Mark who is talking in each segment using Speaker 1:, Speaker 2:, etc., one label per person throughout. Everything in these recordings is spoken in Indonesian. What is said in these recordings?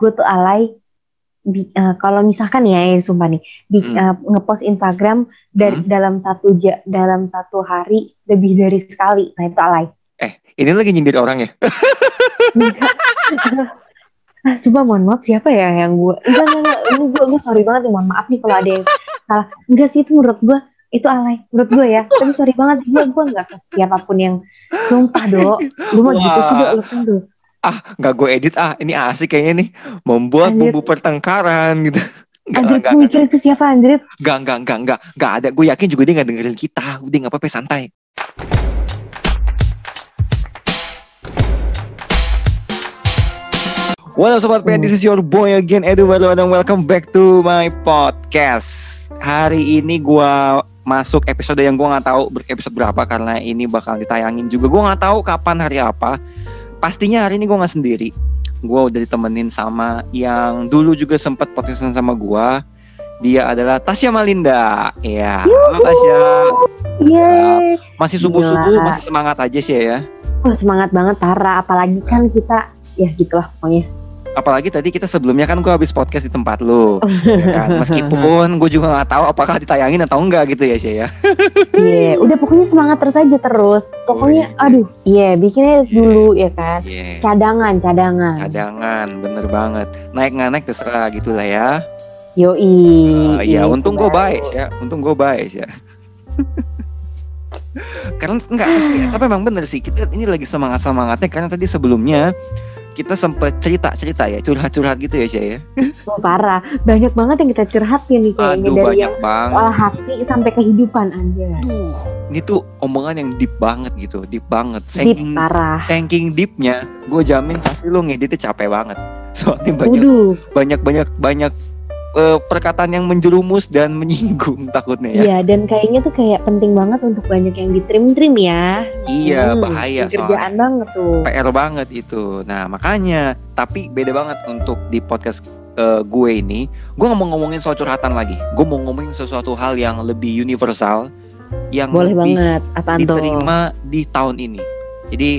Speaker 1: gue tuh alay di, uh, kalau misalkan ya, ya sumpah nih di
Speaker 2: Hmm.
Speaker 1: uh, ngepost Instagram dari
Speaker 2: Hmm.
Speaker 1: dalam satu ja, dalam satu hari lebih dari sekali nah itu alay
Speaker 2: Eh, ini lagi nyindir orang ya?
Speaker 1: ah, sumpah mohon maaf siapa ya yang gue enggak enggak, enggak. gue gue sorry banget nih mohon maaf nih kalau ada yang salah enggak sih itu menurut gue itu alay menurut gue ya tapi sorry banget gue gue nggak ke siapa pun yang sumpah dok lu mau gitu sih dok lu tuh
Speaker 2: Ah, nggak gue edit ah. Ini asik kayaknya nih. Membuat
Speaker 1: Anjir.
Speaker 2: bumbu pertengkaran gitu.
Speaker 1: Anjir,
Speaker 2: enggak,
Speaker 1: gue mikir itu siapa anjir
Speaker 2: enggak, enggak, enggak, enggak, enggak ada. Gue yakin juga dia nggak dengerin kita. Udah nggak apa-apa, santai. What up Sobat PN, this is your boy again Edu Baru and welcome back to my podcast Hari ini gua masuk episode yang gua nggak tahu episode berapa Karena ini bakal ditayangin juga Gua nggak tahu kapan hari apa Pastinya hari ini gua nggak sendiri. Gua udah ditemenin sama yang dulu juga sempat podcastan sama gua. Dia adalah Tasya Malinda. Ya, halo Tasya.
Speaker 1: Yeay.
Speaker 2: Masih subuh-subuh,
Speaker 1: Gila.
Speaker 2: masih semangat aja sih ya.
Speaker 1: Wah semangat banget Tara. Apalagi kan kita Ya gitulah pokoknya
Speaker 2: apalagi tadi kita sebelumnya kan gue habis podcast di tempat lu ya kan? meskipun gue juga nggak tahu apakah ditayangin atau enggak gitu ya sih ya.
Speaker 1: Iya Udah pokoknya semangat terus aja terus. Pokoknya
Speaker 2: iya.
Speaker 1: aduh Iya bikinnya dulu ya kan?
Speaker 2: yeah.
Speaker 1: Cadangan Cadangan.
Speaker 2: Cadangan bener banget. Naik nggak naik terserah gitu lah ya.
Speaker 1: Yoi
Speaker 2: Eh, ya
Speaker 1: Itu
Speaker 2: untung gue baik ya. Untung gue baik ya karena enggak tapi, tapi emang bener sih kita ini lagi semangat semangatnya karena tadi sebelumnya kita sempet cerita cerita ya curhat curhat gitu ya sih ya?
Speaker 1: Oh, parah. Banyak banget yang kita curhatin nih Kayaknya
Speaker 2: aduh
Speaker 1: dari
Speaker 2: banyak
Speaker 1: yang
Speaker 2: banget.
Speaker 1: olah hati sampai kehidupan aja
Speaker 2: Aduh, ini tuh omongan yang deep banget gitu, deep banget.
Speaker 1: Deep
Speaker 2: Saking
Speaker 1: parah.
Speaker 2: saking deepnya, gue jamin pasti lo ngeditnya capek banget. Soalnya banyak banyak banyak banyak eh, perkataan yang menjerumus dan menyinggung takutnya ya.
Speaker 1: Iya dan kayaknya tuh kayak penting banget untuk banyak yang ditrim-trim ya
Speaker 2: Iya,
Speaker 1: Hmm,
Speaker 2: bahaya soalnya.
Speaker 1: Kerjaan banget tuh
Speaker 2: PR banget itu. Nah makanya, tapi beda banget untuk di podcast eh, gue ini, gue nggak mau ngomongin soal curhatan lagi. Gue mau ngomongin sesuatu hal yang lebih universal, yang
Speaker 1: Boleh
Speaker 2: lebih
Speaker 1: banget Apaan tuh
Speaker 2: diterima di tahun ini. Jadi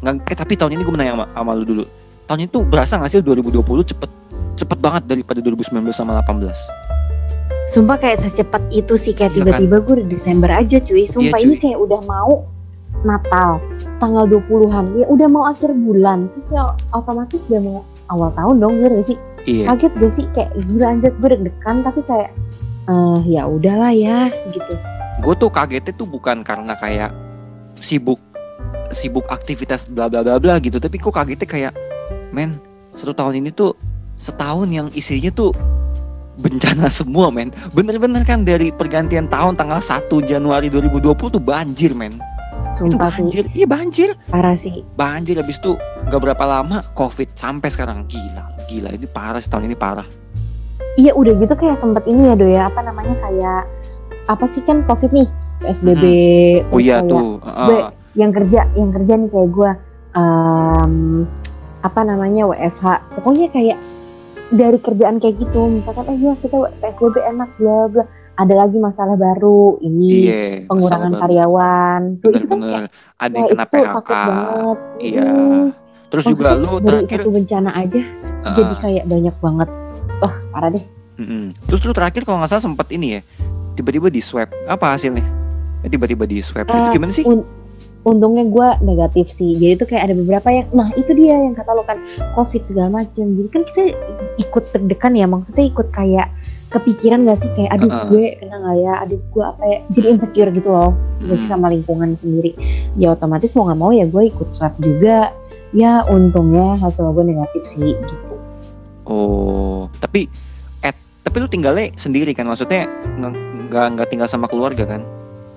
Speaker 2: nggak eh, tapi tahun ini gue menanya sama, sama lu dulu. Tahun ini tuh berasa nggak sih 2020 cepet cepet banget daripada 2019 sama 18.
Speaker 1: Sumpah kayak secepat itu sih kayak
Speaker 2: Iya kan?
Speaker 1: tiba-tiba gue udah Desember aja cuy. Sumpah
Speaker 2: Iya,
Speaker 1: ini
Speaker 2: cuy.
Speaker 1: kayak udah mau Natal tanggal 20-an ya udah mau akhir bulan terus ya otomatis udah mau awal tahun dong bener gak sih
Speaker 2: Iya.
Speaker 1: kaget gak sih kayak gila anjir gue deg-degan tapi kayak eh ya udahlah ya gitu
Speaker 2: Gue tuh kagetnya tuh bukan karena kayak sibuk sibuk aktivitas bla bla bla bla gitu, tapi kok kagetnya kayak men satu tahun ini tuh setahun yang isinya tuh bencana semua men. Bener-bener kan dari pergantian tahun tanggal 1 Januari 2020 tuh banjir men. Itu
Speaker 1: sumpah sih.
Speaker 2: banjir. Iya banjir.
Speaker 1: Parah sih.
Speaker 2: Banjir habis itu nggak berapa lama covid sampai sekarang. Gila gila. Ini parah sih tahun ini parah.
Speaker 1: Iya udah gitu kayak sempet ini ya do ya. Apa namanya kayak apa sih kan covid nih? Psbb
Speaker 2: oh
Speaker 1: terus
Speaker 2: iya
Speaker 1: kayak
Speaker 2: tuh.
Speaker 1: gue-
Speaker 2: uh,
Speaker 1: yang kerja yang kerja nih kayak gue em, apa namanya WFH pokoknya kayak dari kerjaan kayak gitu. Misalkan eh ya kita PSBB enak bla bla. Ada lagi masalah baru ini
Speaker 2: iya
Speaker 1: pengurangan
Speaker 2: masalah
Speaker 1: karyawan. Tuh itu kan
Speaker 2: bener-bener ada yang kena
Speaker 1: itu
Speaker 2: PHK
Speaker 1: takut banget.
Speaker 2: Iya.
Speaker 1: Hmm,
Speaker 2: terus juga
Speaker 1: maksudnya
Speaker 2: lu
Speaker 1: dari
Speaker 2: terakhir
Speaker 1: satu bencana aja
Speaker 2: uh,
Speaker 1: jadi kayak banyak banget. Wah parah deh.
Speaker 2: Mm-mm. terus lu terakhir kalau nggak salah sempet ini ya tiba-tiba di swab apa hasilnya? Eh, tiba-tiba di swab itu
Speaker 1: Eh,
Speaker 2: gimana sih?
Speaker 1: un- untungnya gue negatif sih. Jadi tuh kayak ada beberapa yang nah itu dia yang kata lo kan covid segala macem. Jadi kan kita ikut deg-degan ya maksudnya ikut kayak kepikiran gak sih? Kayak aduh
Speaker 2: Heeh.
Speaker 1: gue kena gak ya? Aduh gue apa ya? Jadi insecure gitu loh gak sih sama lingkungan sendiri. Ya otomatis mau nggak mau ya gue ikut swab juga. Ya untungnya hasil gue negatif sih gitu.
Speaker 2: Oh tapi eh tapi lu tinggalnya sendiri kan? Maksudnya nggak nggak tinggal sama keluarga kan?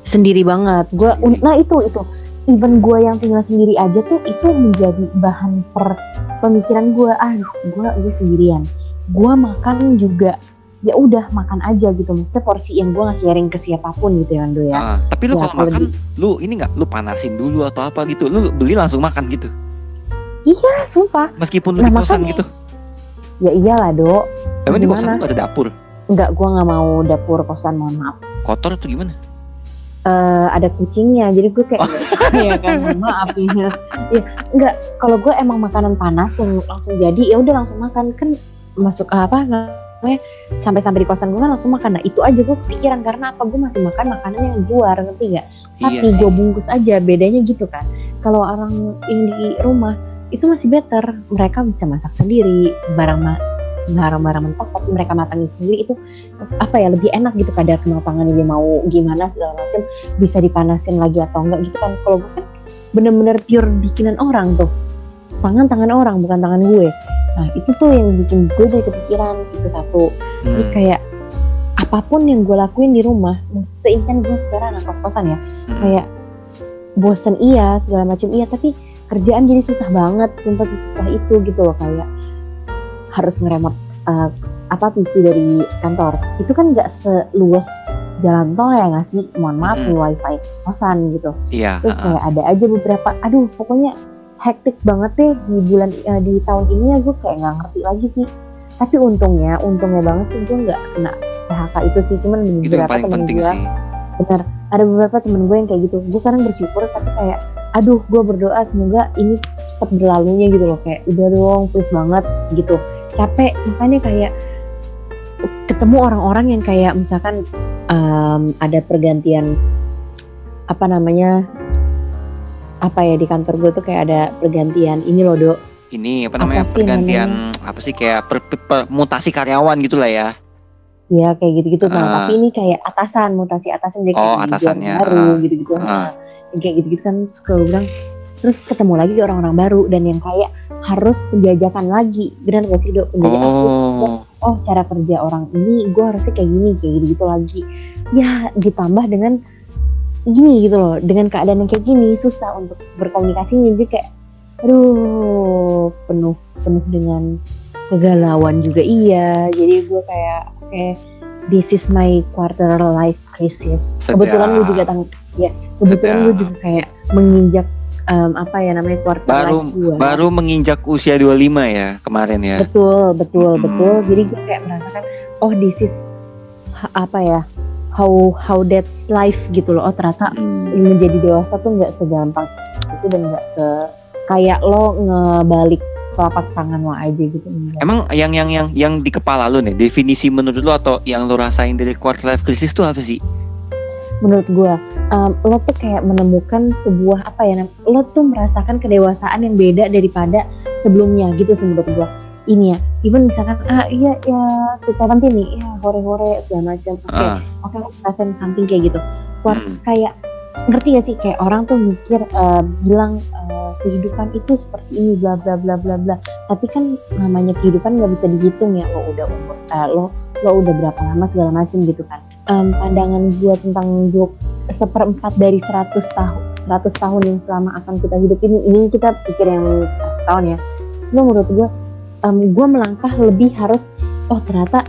Speaker 1: Sendiri banget. Gue nah itu itu. Even gue yang tinggal sendiri aja tuh itu menjadi bahan per pemikiran gue aduh gue gue sendirian. Gue makan juga. Ya udah makan aja gitu. Maksudnya porsi yang gue nggak sharing ke siapa pun gitu ya Ando ya.
Speaker 2: Ah, tapi lu
Speaker 1: Ya,
Speaker 2: kalau makan
Speaker 1: lebih.
Speaker 2: lu ini nggak? Lu panasin dulu atau apa gitu? Lu beli langsung makan gitu?
Speaker 1: Iya sumpah.
Speaker 2: Meskipun lu
Speaker 1: Nah,
Speaker 2: di kosan
Speaker 1: makanya.
Speaker 2: gitu?
Speaker 1: Ya iyalah dok.
Speaker 2: Emang di kosan lu ada dapur?
Speaker 1: Nggak gue nggak mau dapur kosan mohon maaf.
Speaker 2: Kotor atau gimana?
Speaker 1: Eh, ada kucingnya jadi gue kayak
Speaker 2: Oh.
Speaker 1: Iya kan, maaf ya. ya enggak, kalau gue emang makanan panas yang langsung jadi ya udah langsung makan kan masuk apa namanya sampai-sampai di kosan gue kan langsung makan. Nah itu aja gue pikiran karena apa gue masih makan makanan yang luar ngerti gak? Tapi
Speaker 2: Iya
Speaker 1: gue bungkus aja bedanya gitu kan. Kalau orang yang di rumah itu masih better mereka bisa masak sendiri barang ma- barang-barang mentok tapi mereka matangin sendiri itu apa ya lebih enak gitu kadar kematangan dia mau gimana segala macam bisa dipanasin lagi atau enggak gitu kan kalau gue kan bener-bener pure bikinan orang tuh tangan tangan orang bukan tangan gue nah itu tuh yang bikin gue jadi kepikiran itu satu terus
Speaker 2: Hmm.
Speaker 1: kayak apa pun yang gue lakuin di rumah ini kan gue secara anak kos-kosan ya
Speaker 2: Hmm.
Speaker 1: kayak bosen iya segala macam iya tapi kerjaan jadi susah banget sumpah susah itu gitu loh kayak harus ngeremote eh, apa PC dari kantor. Itu kan nggak seluas jalan tol ya nggak sih? Mohon maaf
Speaker 2: Mm.
Speaker 1: nih wifi kosan gitu.
Speaker 2: Iya.
Speaker 1: terus kayak ada aja beberapa aduh pokoknya hektik banget deh di bulan eh, di tahun ini ya gue kayak nggak ngerti lagi sih. Tapi untungnya untungnya banget sih gue nggak kena PHK itu sih cuman beberapa temen gue
Speaker 2: sih.
Speaker 1: benar ada beberapa temen gue yang kayak gitu. Gue kadang bersyukur tapi kayak aduh gue berdoa semoga ini cepat berlalunya gitu loh. Kayak udah dong please banget gitu capek makanya kayak ketemu orang-orang yang kayak misalkan em, ada pergantian apa namanya apa ya di kantor gue tuh kayak ada pergantian ini loh dok
Speaker 2: Ini apa
Speaker 1: Apa
Speaker 2: namanya
Speaker 1: sih
Speaker 2: pergantian apa sih kayak per, per- per- mutasi karyawan gitu lah ya.
Speaker 1: ya kayak gitu-gitu nah
Speaker 2: Ah.
Speaker 1: tapi ini kayak atasan mutasi atasan jadi
Speaker 2: Oh, atasannya,
Speaker 1: baru
Speaker 2: ah.
Speaker 1: gitu-gitu
Speaker 2: Ah.
Speaker 1: Nah, kayak gitu-gitu kan terus kalau bilang terus ketemu lagi orang-orang baru dan yang kayak harus penjajakan lagi. Benar gak sih dok? Penjajakan
Speaker 2: Oh.
Speaker 1: oh cara kerja orang ini gue harusnya kayak gini kayak gitu gitu lagi. Ya ditambah dengan gini gitu loh dengan keadaan yang kayak gini susah untuk berkomunikasi jadi kayak aduh penuh penuh dengan kegalauan juga. Iya jadi gue kayak oke this is my quarter life crisis.
Speaker 2: Sedap.
Speaker 1: kebetulan gue juga tang ya kebetulan gue juga kayak menginjak em, apa ya namanya quarter
Speaker 2: Baru
Speaker 1: life gue
Speaker 2: baru menginjak usia 25 ya kemarin ya.
Speaker 1: betul betul
Speaker 2: Hmm.
Speaker 1: betul jadi gue kayak merasakan oh this is apa ya how how that's life gitu loh oh ternyata
Speaker 2: Hmm.
Speaker 1: menjadi dewasa tuh nggak segampang itu dan nggak se kayak lo ngebalik telapak tangan lo aja gitu enggak.
Speaker 2: Emang yang yang yang yang di kepala lu nih definisi menurut lu atau yang lu rasain dari quarter life crisis tuh apa sih?
Speaker 1: Menurut gue em, lo tuh kayak menemukan sebuah apa ya lo tuh merasakan kedewasaan yang beda daripada sebelumnya gitu sih menurut gue ini ya even misalkan ah iya ya suka nanti nih ya hore-hore segala macam. Oke
Speaker 2: Ah.
Speaker 1: oke lo ngerasain something kayak gitu. Kuat,
Speaker 2: Hmm.
Speaker 1: kayak ngerti gak sih? Kayak orang tuh mikir eh, bilang eh, kehidupan itu seperti ini bla bla bla bla bla. Tapi kan namanya kehidupan nggak bisa dihitung ya lo udah umur eh, lo lo udah berapa lama segala macam gitu kan Em, pandangan gue tentang hidup seperempat dari 100 tahun 100 tahun yang selama akan kita hidup ini ini kita pikir yang 100 tahun ya. Lo menurut gue gue melangkah lebih harus oh ternyata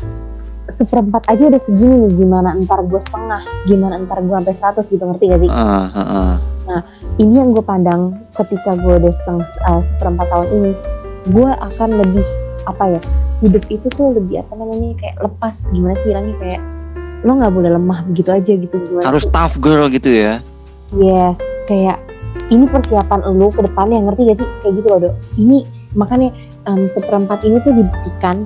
Speaker 1: seperempat aja udah segini nih gimana entar gue setengah gimana entar gue sampai 100 gitu ngerti gak sih?
Speaker 2: Ah, ah, ah.
Speaker 1: ini yang gue pandang ketika gue udah setengah eh, seperempat tahun ini. Gue akan lebih apa ya hidup itu tuh lebih apa namanya kayak lepas. Gimana sih bilangnya? Kayak lo nggak boleh lemah begitu aja gitu gimana
Speaker 2: Harus
Speaker 1: sih?
Speaker 2: tough girl gitu ya.
Speaker 1: yes kayak ini persiapan lo ke depannya ngerti gak sih kayak gitu loh dok ini makanya em, seperempat ini tuh dibuktikan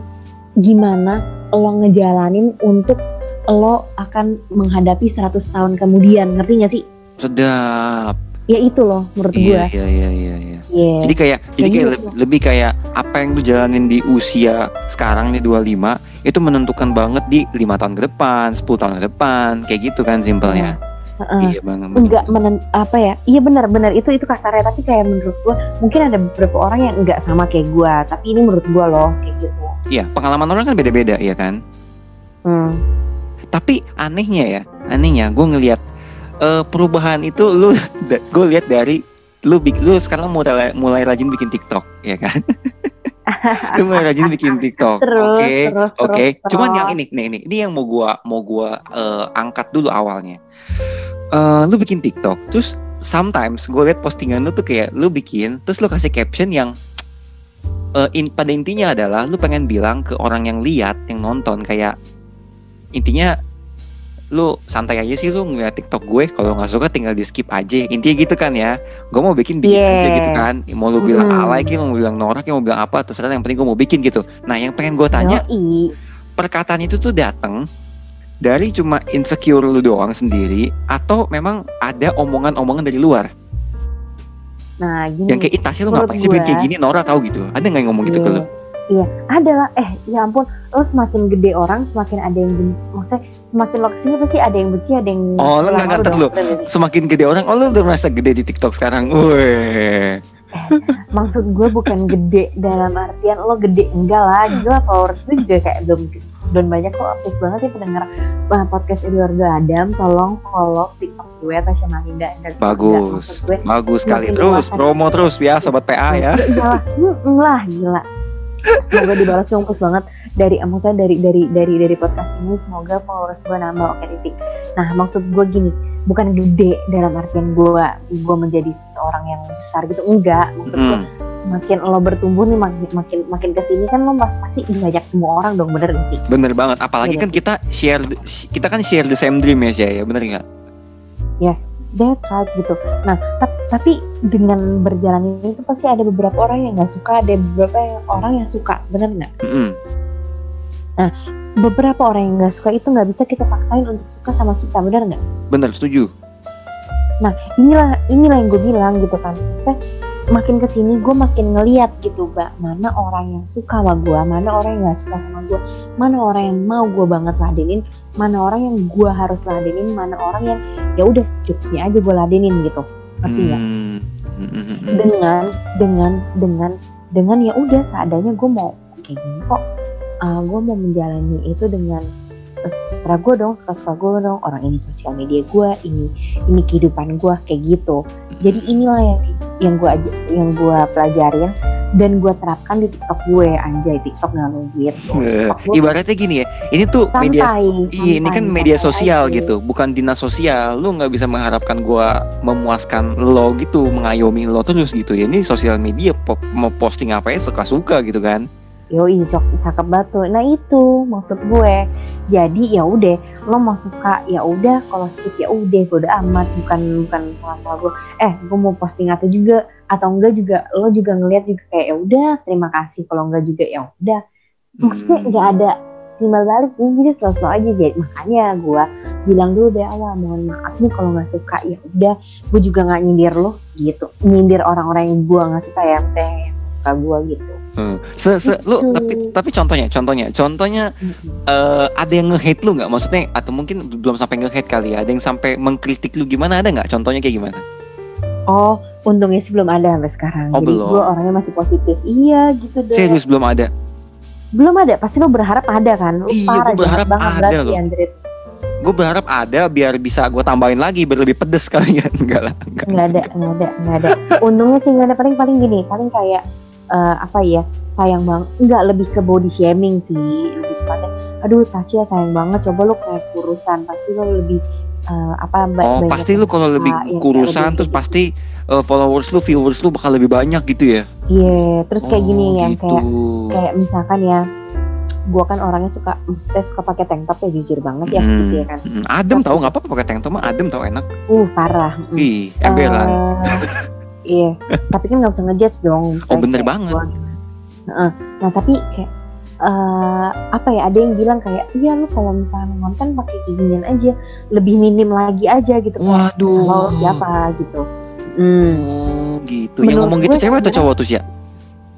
Speaker 1: gimana lo ngejalanin untuk lo akan menghadapi 100 tahun kemudian ngerti gak sih
Speaker 2: Sedap.
Speaker 1: ya itu loh menurut gue
Speaker 2: Iya, iya, iya, iya, iya.
Speaker 1: Yes.
Speaker 2: Jadi kayak jadi
Speaker 1: Kayak
Speaker 2: kayak
Speaker 1: gitu.
Speaker 2: le- lebih kayak apa yang lu jalanin di usia sekarang nih 25 itu menentukan banget di lima tahun ke depan, 10 tahun ke depan, kayak gitu kan simpelnya.
Speaker 1: Heeh.
Speaker 2: Iya banget.
Speaker 1: enggak menen apa ya iya benar-benar itu itu kasarnya tapi kayak menurut gua mungkin ada beberapa orang yang enggak sama kayak gua tapi ini menurut gua loh kayak gitu
Speaker 2: Iya, pengalaman orang kan beda-beda ya kan.
Speaker 1: hmm.
Speaker 2: Tapi anehnya ya, anehnya gue ngelihat eh, perubahan itu lu gue lihat dari lu lu sekarang mulai mulai rajin bikin TikTok ya kan? lu mulai rajin bikin TikTok. Oke. Oke,
Speaker 1: terus,
Speaker 2: cuman
Speaker 1: terus.
Speaker 2: yang ini, nih ini, ini yang mau gua mau gua eh, angkat dulu awalnya. Eh, lu bikin TikTok, terus sometimes gue liat postingan lu tuh kayak lu bikin, terus lu kasih caption yang eh, in, pada intinya adalah lu pengen bilang ke orang yang lihat, yang nonton kayak intinya lu santai aja sih lu ngeliat TikTok gue kalau nggak suka tinggal di skip aja intinya gitu kan ya gue mau bikin bikin
Speaker 1: Yeah.
Speaker 2: aja gitu kan mau lu bilang
Speaker 1: Hmm.
Speaker 2: alay kayak mau bilang norak kayak mau bilang apa terserah yang penting gue mau bikin gitu nah yang pengen gue tanya
Speaker 1: Yoi.
Speaker 2: perkataan itu tuh datang dari cuma insecure lu doang sendiri atau memang ada omongan-omongan dari luar
Speaker 1: Nah gini.
Speaker 2: yang kayak ih Tasya lu ngapain sih bikin kayak gini Nora tahu gitu ada nggak yang ngomong gitu ke lu
Speaker 1: Iya, ada lah. Eh, ya ampun, lo semakin gede orang, semakin ada yang. Maksudnya, semakin lo ke sini pasti ada yang benci, ada yang.
Speaker 2: Oh, lo nggak
Speaker 1: dong.
Speaker 2: lo. semakin gede orang oh lu udah merasa gede di TikTok sekarang Wih.
Speaker 1: Maksud gue bukan gede dalam artian lo gede enggak lah. Gila followers gue juga kayak belum belum banyak kok aktif banget ya pendengar uh, podcast Eduardo Adam. Tolong follow TikTok gue Tasya Malinda. Dan
Speaker 2: Bagus.
Speaker 1: Gue,
Speaker 2: bagus sekali terus promo terus ya sobat PA ya
Speaker 1: Ya iyalah, mm, lah gila. Semoga dibalas dongkos banget dari maksudnya dari dari dari dari podcast ini semoga followers gue nambah oke titik. Nah maksud gue gini, bukan gede dalam artian gue gue menjadi seorang yang besar gitu enggak. Maksud gue
Speaker 2: Hmm.
Speaker 1: makin lo bertumbuh nih makin makin makin ke sini kan lo pas- pasti diajak semua orang dong bener gak sih?
Speaker 2: bener banget apalagi
Speaker 1: Iya,
Speaker 2: kan kita share kita kan share the same dream ya Sya, ya bener nggak
Speaker 1: Yes, that's right gitu. Nah, tap- tapi dengan berjalan ini tuh pasti ada beberapa orang yang nggak suka, ada beberapa yang- orang yang suka, bener nggak?
Speaker 2: Mm-mm.
Speaker 1: beberapa orang yang nggak suka itu nggak bisa kita paksain untuk suka sama kita benar nggak
Speaker 2: bener setuju
Speaker 1: nah inilah inilah yang gue bilang gitu kan saya makin ke sini gue makin ngeliat gitu mbak. Mana orang yang suka sama gue mana orang yang nggak suka sama gue mana orang yang mau gue banget ladenin mana orang yang gue harus ladenin mana orang yang ya udah secukupnya aja gue ladenin gitu. Ngerti nggak?
Speaker 2: Hmm. Mm-mm.
Speaker 1: dengan dengan dengan dengan ya udah seadanya gue mau kayak gini kok. Uh, gue mau menjalani itu dengan eh, terserah gue dong suka-suka gue dong orang ini sosial media gue ini ini kehidupan gue kayak gitu. Jadi inilah yang yang gue yang gue pelajarin dan gue terapkan di TikTok gue anjay TikTok nggak lo gitu gue
Speaker 2: ibaratnya gini ya ini tuh media
Speaker 1: santai
Speaker 2: Iya, ini kan
Speaker 1: santai,
Speaker 2: media
Speaker 1: santai
Speaker 2: sosial
Speaker 1: aja.
Speaker 2: gitu, bukan dinas sosial. Lu nggak bisa mengharapkan gua memuaskan lo gitu, mengayomi lo terus gitu ya. Ini sosial media mau posting apa ya suka-suka gitu kan.
Speaker 1: Yoi, cok, cakep banget tuh. Nah itu maksud gue. Jadi ya udah, lo mau suka ya udah, kalau skip ya udah, bodo amat. Bukan bukan salah gue. Eh, gue mau posting atau juga atau enggak juga, lo juga ngeliat juga kayak ya udah, terima kasih. Kalau enggak juga ya udah. Maksudnya
Speaker 2: Hmm.
Speaker 1: nggak ada timbal balik, ini jadi slow-slow aja. Jadi makanya gue bilang dulu dari awal, mohon maaf nih kalau nggak suka ya udah. Gue juga nggak nyindir lo gitu, nyindir orang-orang yang gue nggak suka ya, misalnya suka gue gitu.
Speaker 2: Hmm. Se, se, lu
Speaker 1: Gitu.
Speaker 2: tapi tapi contohnya, contohnya, contohnya eh, ada yang nge-hate lu nggak? Maksudnya atau mungkin belum sampai nge-hate kali ya? Ada yang sampai mengkritik lu gimana? Ada nggak? Contohnya kayak gimana?
Speaker 1: Oh, untungnya sih belum ada sampai sekarang.
Speaker 2: Oh,
Speaker 1: Jadi
Speaker 2: belum.
Speaker 1: gue orangnya masih positif. Iya gitu deh.
Speaker 2: Serius belum ada.
Speaker 1: Belum ada. Pasti lo berharap ada kan? Lo
Speaker 2: Iya,
Speaker 1: parah
Speaker 2: gua berharap
Speaker 1: banget
Speaker 2: ada
Speaker 1: berarti
Speaker 2: loh. Gue berharap ada biar bisa gue tambahin lagi biar lebih pedes kalian. Enggak lah. Enggak.
Speaker 1: Nggak ada, nggak ada, nggak ada. Untungnya sih nggak ada. Paling paling gini, paling kayak eh, apa ya? Sayang banget. Nggak lebih ke body shaming sih. Lebih tepatnya. Aduh, Tasya sayang banget. Coba lo kayak kurusan. Pasti lo lebih eh, apa?
Speaker 2: Oh pasti lu kalau lebih
Speaker 1: kayak
Speaker 2: kurusan
Speaker 1: lebih
Speaker 2: terus
Speaker 1: kayak
Speaker 2: pasti eh, followers lu, viewers lu bakal lebih banyak gitu ya?
Speaker 1: Iya, terus kayak
Speaker 2: Oh,
Speaker 1: gini yang
Speaker 2: gitu.
Speaker 1: kayak kayak misalkan ya gua kan orangnya suka maksudnya suka pakai tank top ya jujur banget ya
Speaker 2: Hmm,
Speaker 1: gitu ya kan
Speaker 2: hmm, Adem tau nggak apa-apa pakai tank top mah adem tau enak.
Speaker 1: uh parah mm.
Speaker 2: Ih, emberan.
Speaker 1: Eh, iya tapi kan nggak usah ngejudge dong
Speaker 2: Oh, bener banget.
Speaker 1: Heeh. nah tapi kayak eh apa ya ada yang bilang kayak iya lu kalau misalnya nonton pakai ginian aja lebih minim lagi aja gitu
Speaker 2: Waduh.
Speaker 1: kalau siapa gitu hmm.
Speaker 2: Oh gitu. Yang ngomong gitu cewek atau cowok tuh sih ya?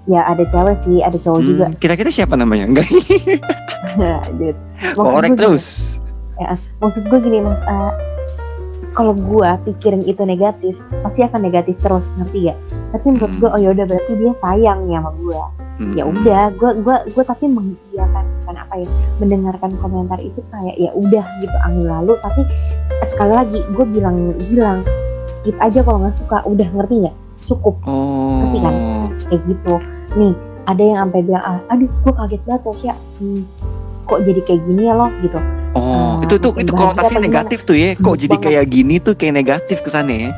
Speaker 1: ya ada cewek sih ada cowok Oh, juga
Speaker 2: Hmm, Kira-kira siapa namanya? Enggak. Korek terus.
Speaker 1: maksud gue gini mas eh, kalau gue pikirin itu negatif pasti akan negatif terus ngerti gak tapi menurut
Speaker 2: Hmm.
Speaker 1: gue oh yaudah berarti dia sayang ya sama gue
Speaker 2: Hmm.
Speaker 1: ya udah gue gue gue tapi mengiyakan bukan apa ya mendengarkan komentar itu kayak ya udah gitu angin lalu tapi sekali lagi gue bilang bilang skip aja kalau nggak suka udah ngerti nggak cukup
Speaker 2: Oh.
Speaker 1: Ngerti kan? kayak gitu nih ada yang sampai bilang ah, aduh gue kaget banget Tasya hmm, kok jadi kayak gini ya loh gitu
Speaker 2: Oh,
Speaker 1: Ah,
Speaker 2: itu tuh itu konotasinya
Speaker 1: apa gimana?
Speaker 2: negatif tuh ya. Kok jadi
Speaker 1: banget.
Speaker 2: kayak gini tuh kayak negatif kesannya ya?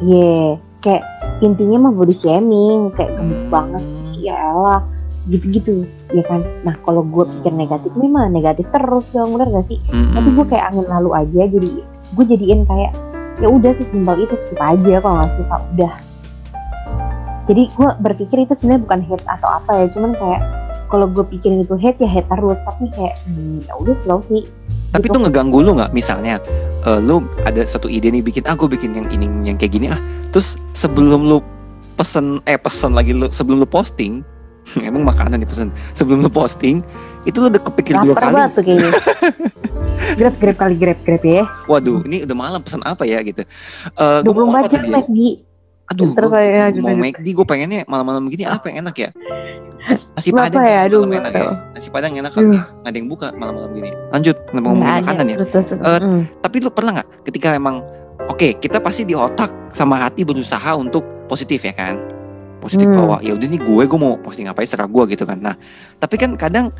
Speaker 1: Iya, kayak intinya mah body shaming, kayak gemuk
Speaker 2: Hmm.
Speaker 1: banget sih, ya elah. gitu-gitu ya kan nah kalau gue pikir negatif memang negatif terus dong bener gak sih
Speaker 2: Mm-mm.
Speaker 1: tapi gue kayak angin lalu aja jadi gue jadiin kayak ya udah sesimpel itu skip aja kalau nggak suka udah jadi gue berpikir itu sebenarnya bukan hate atau apa ya cuman kayak kalau gue pikirin itu hate ya hate terus tapi kayak hmm, ya udah slow sih
Speaker 2: Tapi
Speaker 1: gitu.
Speaker 2: itu ngeganggu lu nggak? Misalnya, eh, lu ada satu ide nih bikin, ah gue bikin yang ini yang kayak gini ah. Terus sebelum lu pesen, eh pesen lagi lu sebelum lu posting, emang makanan nih pesen. Sebelum lu posting, itu lu udah kepikir dua kali.
Speaker 1: banget tuh kayaknya grab grab kali grab grab ya
Speaker 2: Waduh, ini udah malam pesen apa ya gitu. Eh mau
Speaker 1: 24
Speaker 2: apa
Speaker 1: jam? McD
Speaker 2: Aduh,
Speaker 1: Terus
Speaker 2: gua
Speaker 1: kayak
Speaker 2: mau
Speaker 1: gitu.
Speaker 2: McD, gue pengennya malam-malam gini apa yang enak ya? Nasi padang
Speaker 1: ya? Aduh,
Speaker 2: malam
Speaker 1: nggak
Speaker 2: enak ya. Nasi padang enak kali
Speaker 1: Hmm.
Speaker 2: ya. Nggak ada yang buka malam-malam gini. Lanjut, ngomongin
Speaker 1: ada.
Speaker 2: makanan ya.
Speaker 1: terus terus
Speaker 2: Eh,
Speaker 1: mm.
Speaker 2: Tapi lu pernah nggak ketika emang oke kita pasti di otak sama hati berusaha untuk positif ya kan? Positif
Speaker 1: Hmm.
Speaker 2: bahwa ya udah nih gue gue mau posting apa ya serah gue gitu kan. Nah tapi kan kadang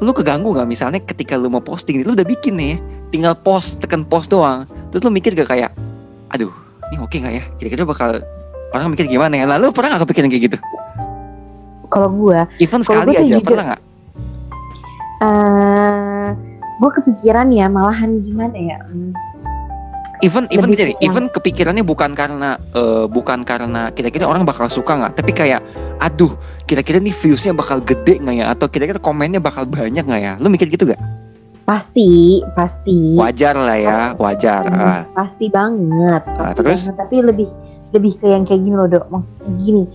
Speaker 2: lu keganggu nggak misalnya ketika lu mau posting lu udah bikin nih tinggal post tekan post doang terus lu mikir gak kayak aduh ini oke nggak ya? Kira-kira bakal orang mikir gimana ya? Lalu pernah nggak kepikiran kayak gitu?
Speaker 1: Kalau gue
Speaker 2: even sekali
Speaker 1: gue sih
Speaker 2: aja
Speaker 1: jujur-
Speaker 2: pernah nggak?
Speaker 1: Eh gue kepikiran ya malahan gimana ya? Hmm,
Speaker 2: even even
Speaker 1: Lebih
Speaker 2: jadi even kepikirannya bukan karena eh, bukan karena kira-kira orang bakal suka nggak tapi kayak aduh kira-kira nih viewsnya bakal gede nggak ya? Atau kira-kira komennya bakal banyak nggak ya? Lu mikir gitu gak
Speaker 1: pasti pasti
Speaker 2: wajar lah ya wajar
Speaker 1: Hmm,
Speaker 2: ah.
Speaker 1: pasti banget
Speaker 2: Ah,
Speaker 1: pasti
Speaker 2: terus?
Speaker 1: banget. tapi lebih lebih ke yang kayak gini loh dok maksud gini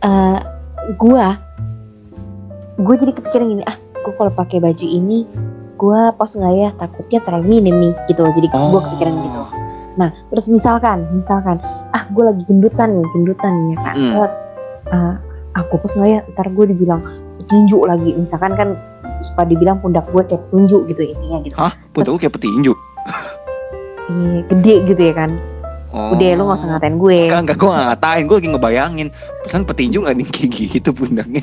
Speaker 1: eh gua gue jadi kepikiran gini ah gue kalau pakai baju ini gua post nggak ya takutnya terlalu minim nih gitu jadi
Speaker 2: Oh.
Speaker 1: gua kepikiran gitu nah terus misalkan misalkan ah gue lagi gendutan nih gendutan ya kan
Speaker 2: Hmm.
Speaker 1: Ah, aku post nggak ya ntar gue dibilang tinju lagi. Misalkan kan suka dibilang pundak gue kayak petunjuk gitu intinya gitu.
Speaker 2: Hah? Betul kayak petinju?
Speaker 1: Iya, gede gitu ya kan.
Speaker 2: Oh.
Speaker 1: Udah lu gak usah ngatain gue.
Speaker 2: Enggak, enggak, gue gak ngatain, gue lagi ngebayangin. Pesan petinju gak nih kayak gitu pundaknya?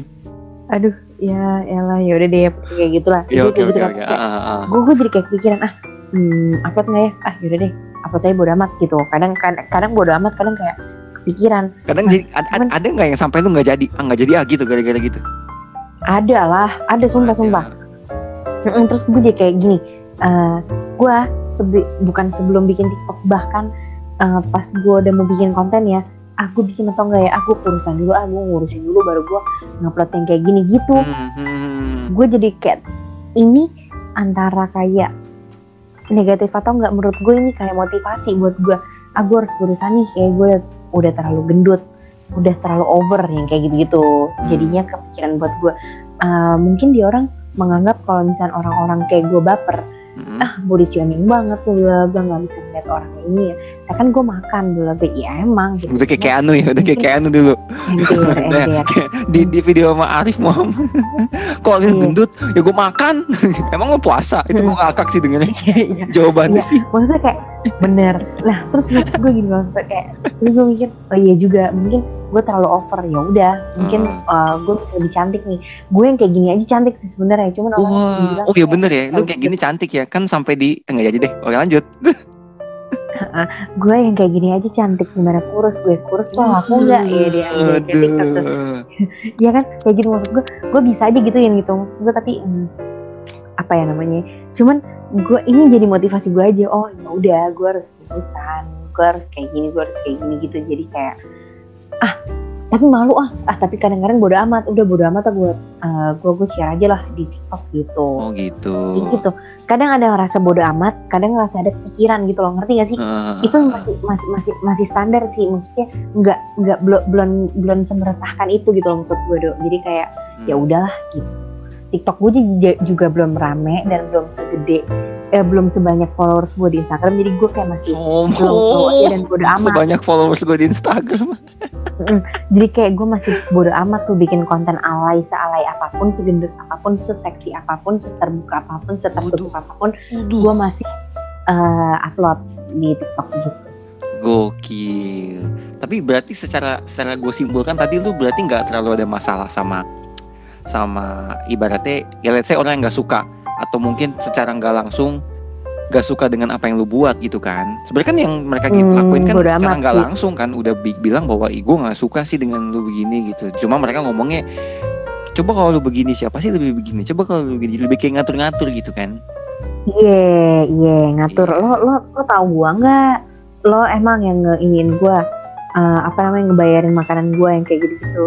Speaker 1: Aduh ya elah ya udah deh ya kayak gitulah.
Speaker 2: Ya
Speaker 1: Jadi kayak
Speaker 2: oke
Speaker 1: gitu
Speaker 2: oke.
Speaker 1: Kan.
Speaker 2: Ah, ah, ah.
Speaker 1: Gue gue jadi kayak kepikiran ah hmm, upload nggak ya? Ah yaudah deh upload aja bodo amat gitu. Kadang kadang, kadang bodo amat kadang kayak kepikiran.
Speaker 2: Kadang jadi, ada, ada,
Speaker 1: cuman-
Speaker 2: ada gak yang sampai lu gak jadi? Ah gak jadi ah gitu gara-gara gitu
Speaker 1: ada lah ada sumpah
Speaker 2: Ada.
Speaker 1: sumpah. Mm-mm, terus gue jadi kayak gini eh gue sebe- bukan sebelum bikin TikTok bahkan eh, pas gue udah mau bikin konten ya aku bikin atau enggak ya aku urusan dulu ah gue ngurusin dulu baru gue ngupload yang kayak gini gitu.
Speaker 2: Hmm,
Speaker 1: gue jadi kayak ini antara kayak negatif atau enggak menurut gue ini kayak motivasi buat gue. Ah gue harus berusaha nih kayak gue udah terlalu gendut udah terlalu over yang kayak gitu-gitu
Speaker 2: Hmm.
Speaker 1: jadinya kepikiran buat gue Ah, mungkin dia orang menganggap kalau misalnya orang-orang kayak gue baper
Speaker 2: Hmm.
Speaker 1: ah body shaming banget bla bla nggak bisa ngeliat orang kayak ini ya nah, kan gue makan bla bla ya emang gitu.
Speaker 2: Udah kayak kayak anu ya, udah kayak kayak anu dulu
Speaker 1: ember ember
Speaker 2: di, di video sama Arif Muhammad Kok lu
Speaker 1: Iya.
Speaker 2: gendut, ya gue makan. Emang lu puasa, itu gue ngakak sih dengernya.
Speaker 1: Iya, iya.
Speaker 2: Jawabannya sih.
Speaker 1: Maksudnya kayak bener. Nah terus gue gini maksudnya kayak terus gue mikir oh iya juga mungkin gue terlalu over. Ya udah mungkin
Speaker 2: Hmm.
Speaker 1: uh, gue bisa lebih cantik nih. Gue yang kayak gini aja cantik sih sebenarnya. Cuman orang bilang
Speaker 2: oh iya bener ya, lu kayak gini cantik ya. Kan sampai di, eh, nggak jadi deh, oke lanjut
Speaker 1: gue yang kayak gini aja cantik gimana kurus gue kurus tuh aku enggak ya dia ya kan? Kayak gitu maksud gue. Gue bisa aja gituin gitu maksud gue tapi hmm, apa ya namanya? Cuman gue ini jadi motivasi gue aja. Oh ya udah gue harus lulusan gue harus kayak gini gue harus kayak gini gitu. Jadi kayak ah tapi malu ah. Ah tapi kadang-kadang bodo amat. Udah bodo amat gue uh, gue gue share aja lah di TikTok gitu.
Speaker 2: Oh gitu.
Speaker 1: Kayak gitu kadang ada ngerasa bodo amat kadang ngerasa ada pikiran gitu loh ngerti gak sih?
Speaker 2: Ah,
Speaker 1: itu masih masih masih masih standar sih maksudnya nggak nggak belum belum belum semeresahkan itu gitu loh maksud gue do jadi kayak ya
Speaker 2: hmm.
Speaker 1: udahlah gitu. TikTok gue juga, juga belum rame dan belum segede eh, belum sebanyak followers gue di Instagram. Jadi gue kayak masih
Speaker 2: Oh,
Speaker 1: belum aja dan bodo amat.
Speaker 2: Sebanyak followers gue di Instagram.
Speaker 1: Jadi kayak gue masih bodo amat tuh bikin konten alay sealay apa pun segendut apa pun seseksi apa pun seterbuka apa pun setertutup apa pun gue masih eh, upload di TikTok gitu
Speaker 2: Gokil. Tapi berarti secara secara gue simpulkan tadi lu berarti nggak terlalu ada masalah sama sama ibaratnya ya let's say orang yang nggak suka atau mungkin secara nggak langsung nggak suka dengan apa yang lu buat gitu kan. Sebenarnya kan yang mereka gitu
Speaker 1: Hmm,
Speaker 2: lakuin kan secara
Speaker 1: amat
Speaker 2: nggak langsung kan udah bi- bilang bahwa gue nggak suka sih dengan lu begini gitu. Cuma mereka ngomongnya coba kalau lu begini siapa sih lebih begini coba kalau lu begini lebih kayak ngatur-ngatur gitu kan
Speaker 1: Iya, iya ngatur. Lo lo lo tahu gua nggak? Lo emang yang ngeinin gua eh, apa namanya ngebayarin makanan gua yang kayak gitu-gitu.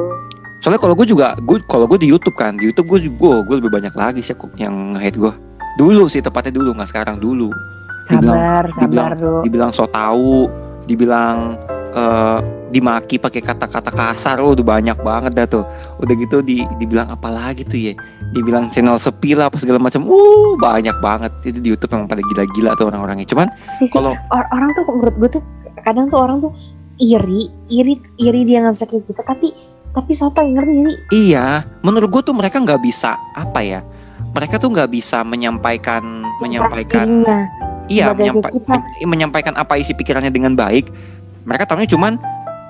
Speaker 2: soalnya kalau gue juga gue kalau gue di YouTube kan di YouTube gue juga gue lebih banyak lagi sih yang hate gue dulu sih tepatnya dulu nggak sekarang dulu. Dibilang-
Speaker 1: Sabar, sabar
Speaker 2: dibilang-
Speaker 1: bro.
Speaker 2: dibilang so tahu dibilang eh, dimaki pakai kata-kata kasar oh, udah banyak banget dah tuh. Udah gitu di dibilang apa lagi tuh ya? Dibilang channel sepi lah apa segala macam. Uh banyak banget. Itu di YouTube emang pada gila-gila tuh orang-orangnya. Cuman kalau
Speaker 1: or- orang tuh menurut gue tuh kadang tuh orang tuh iri, iri, iri dia nggak bisa kayak gitu. Tapi tapi soto yang ngerti
Speaker 2: iya. Menurut gue tuh mereka nggak bisa apa ya mereka tuh nggak bisa menyampaikan menyampaikan
Speaker 1: Dirinya.
Speaker 2: iya menyampa- men- menyampaikan apa isi pikirannya dengan baik mereka tahunya cuman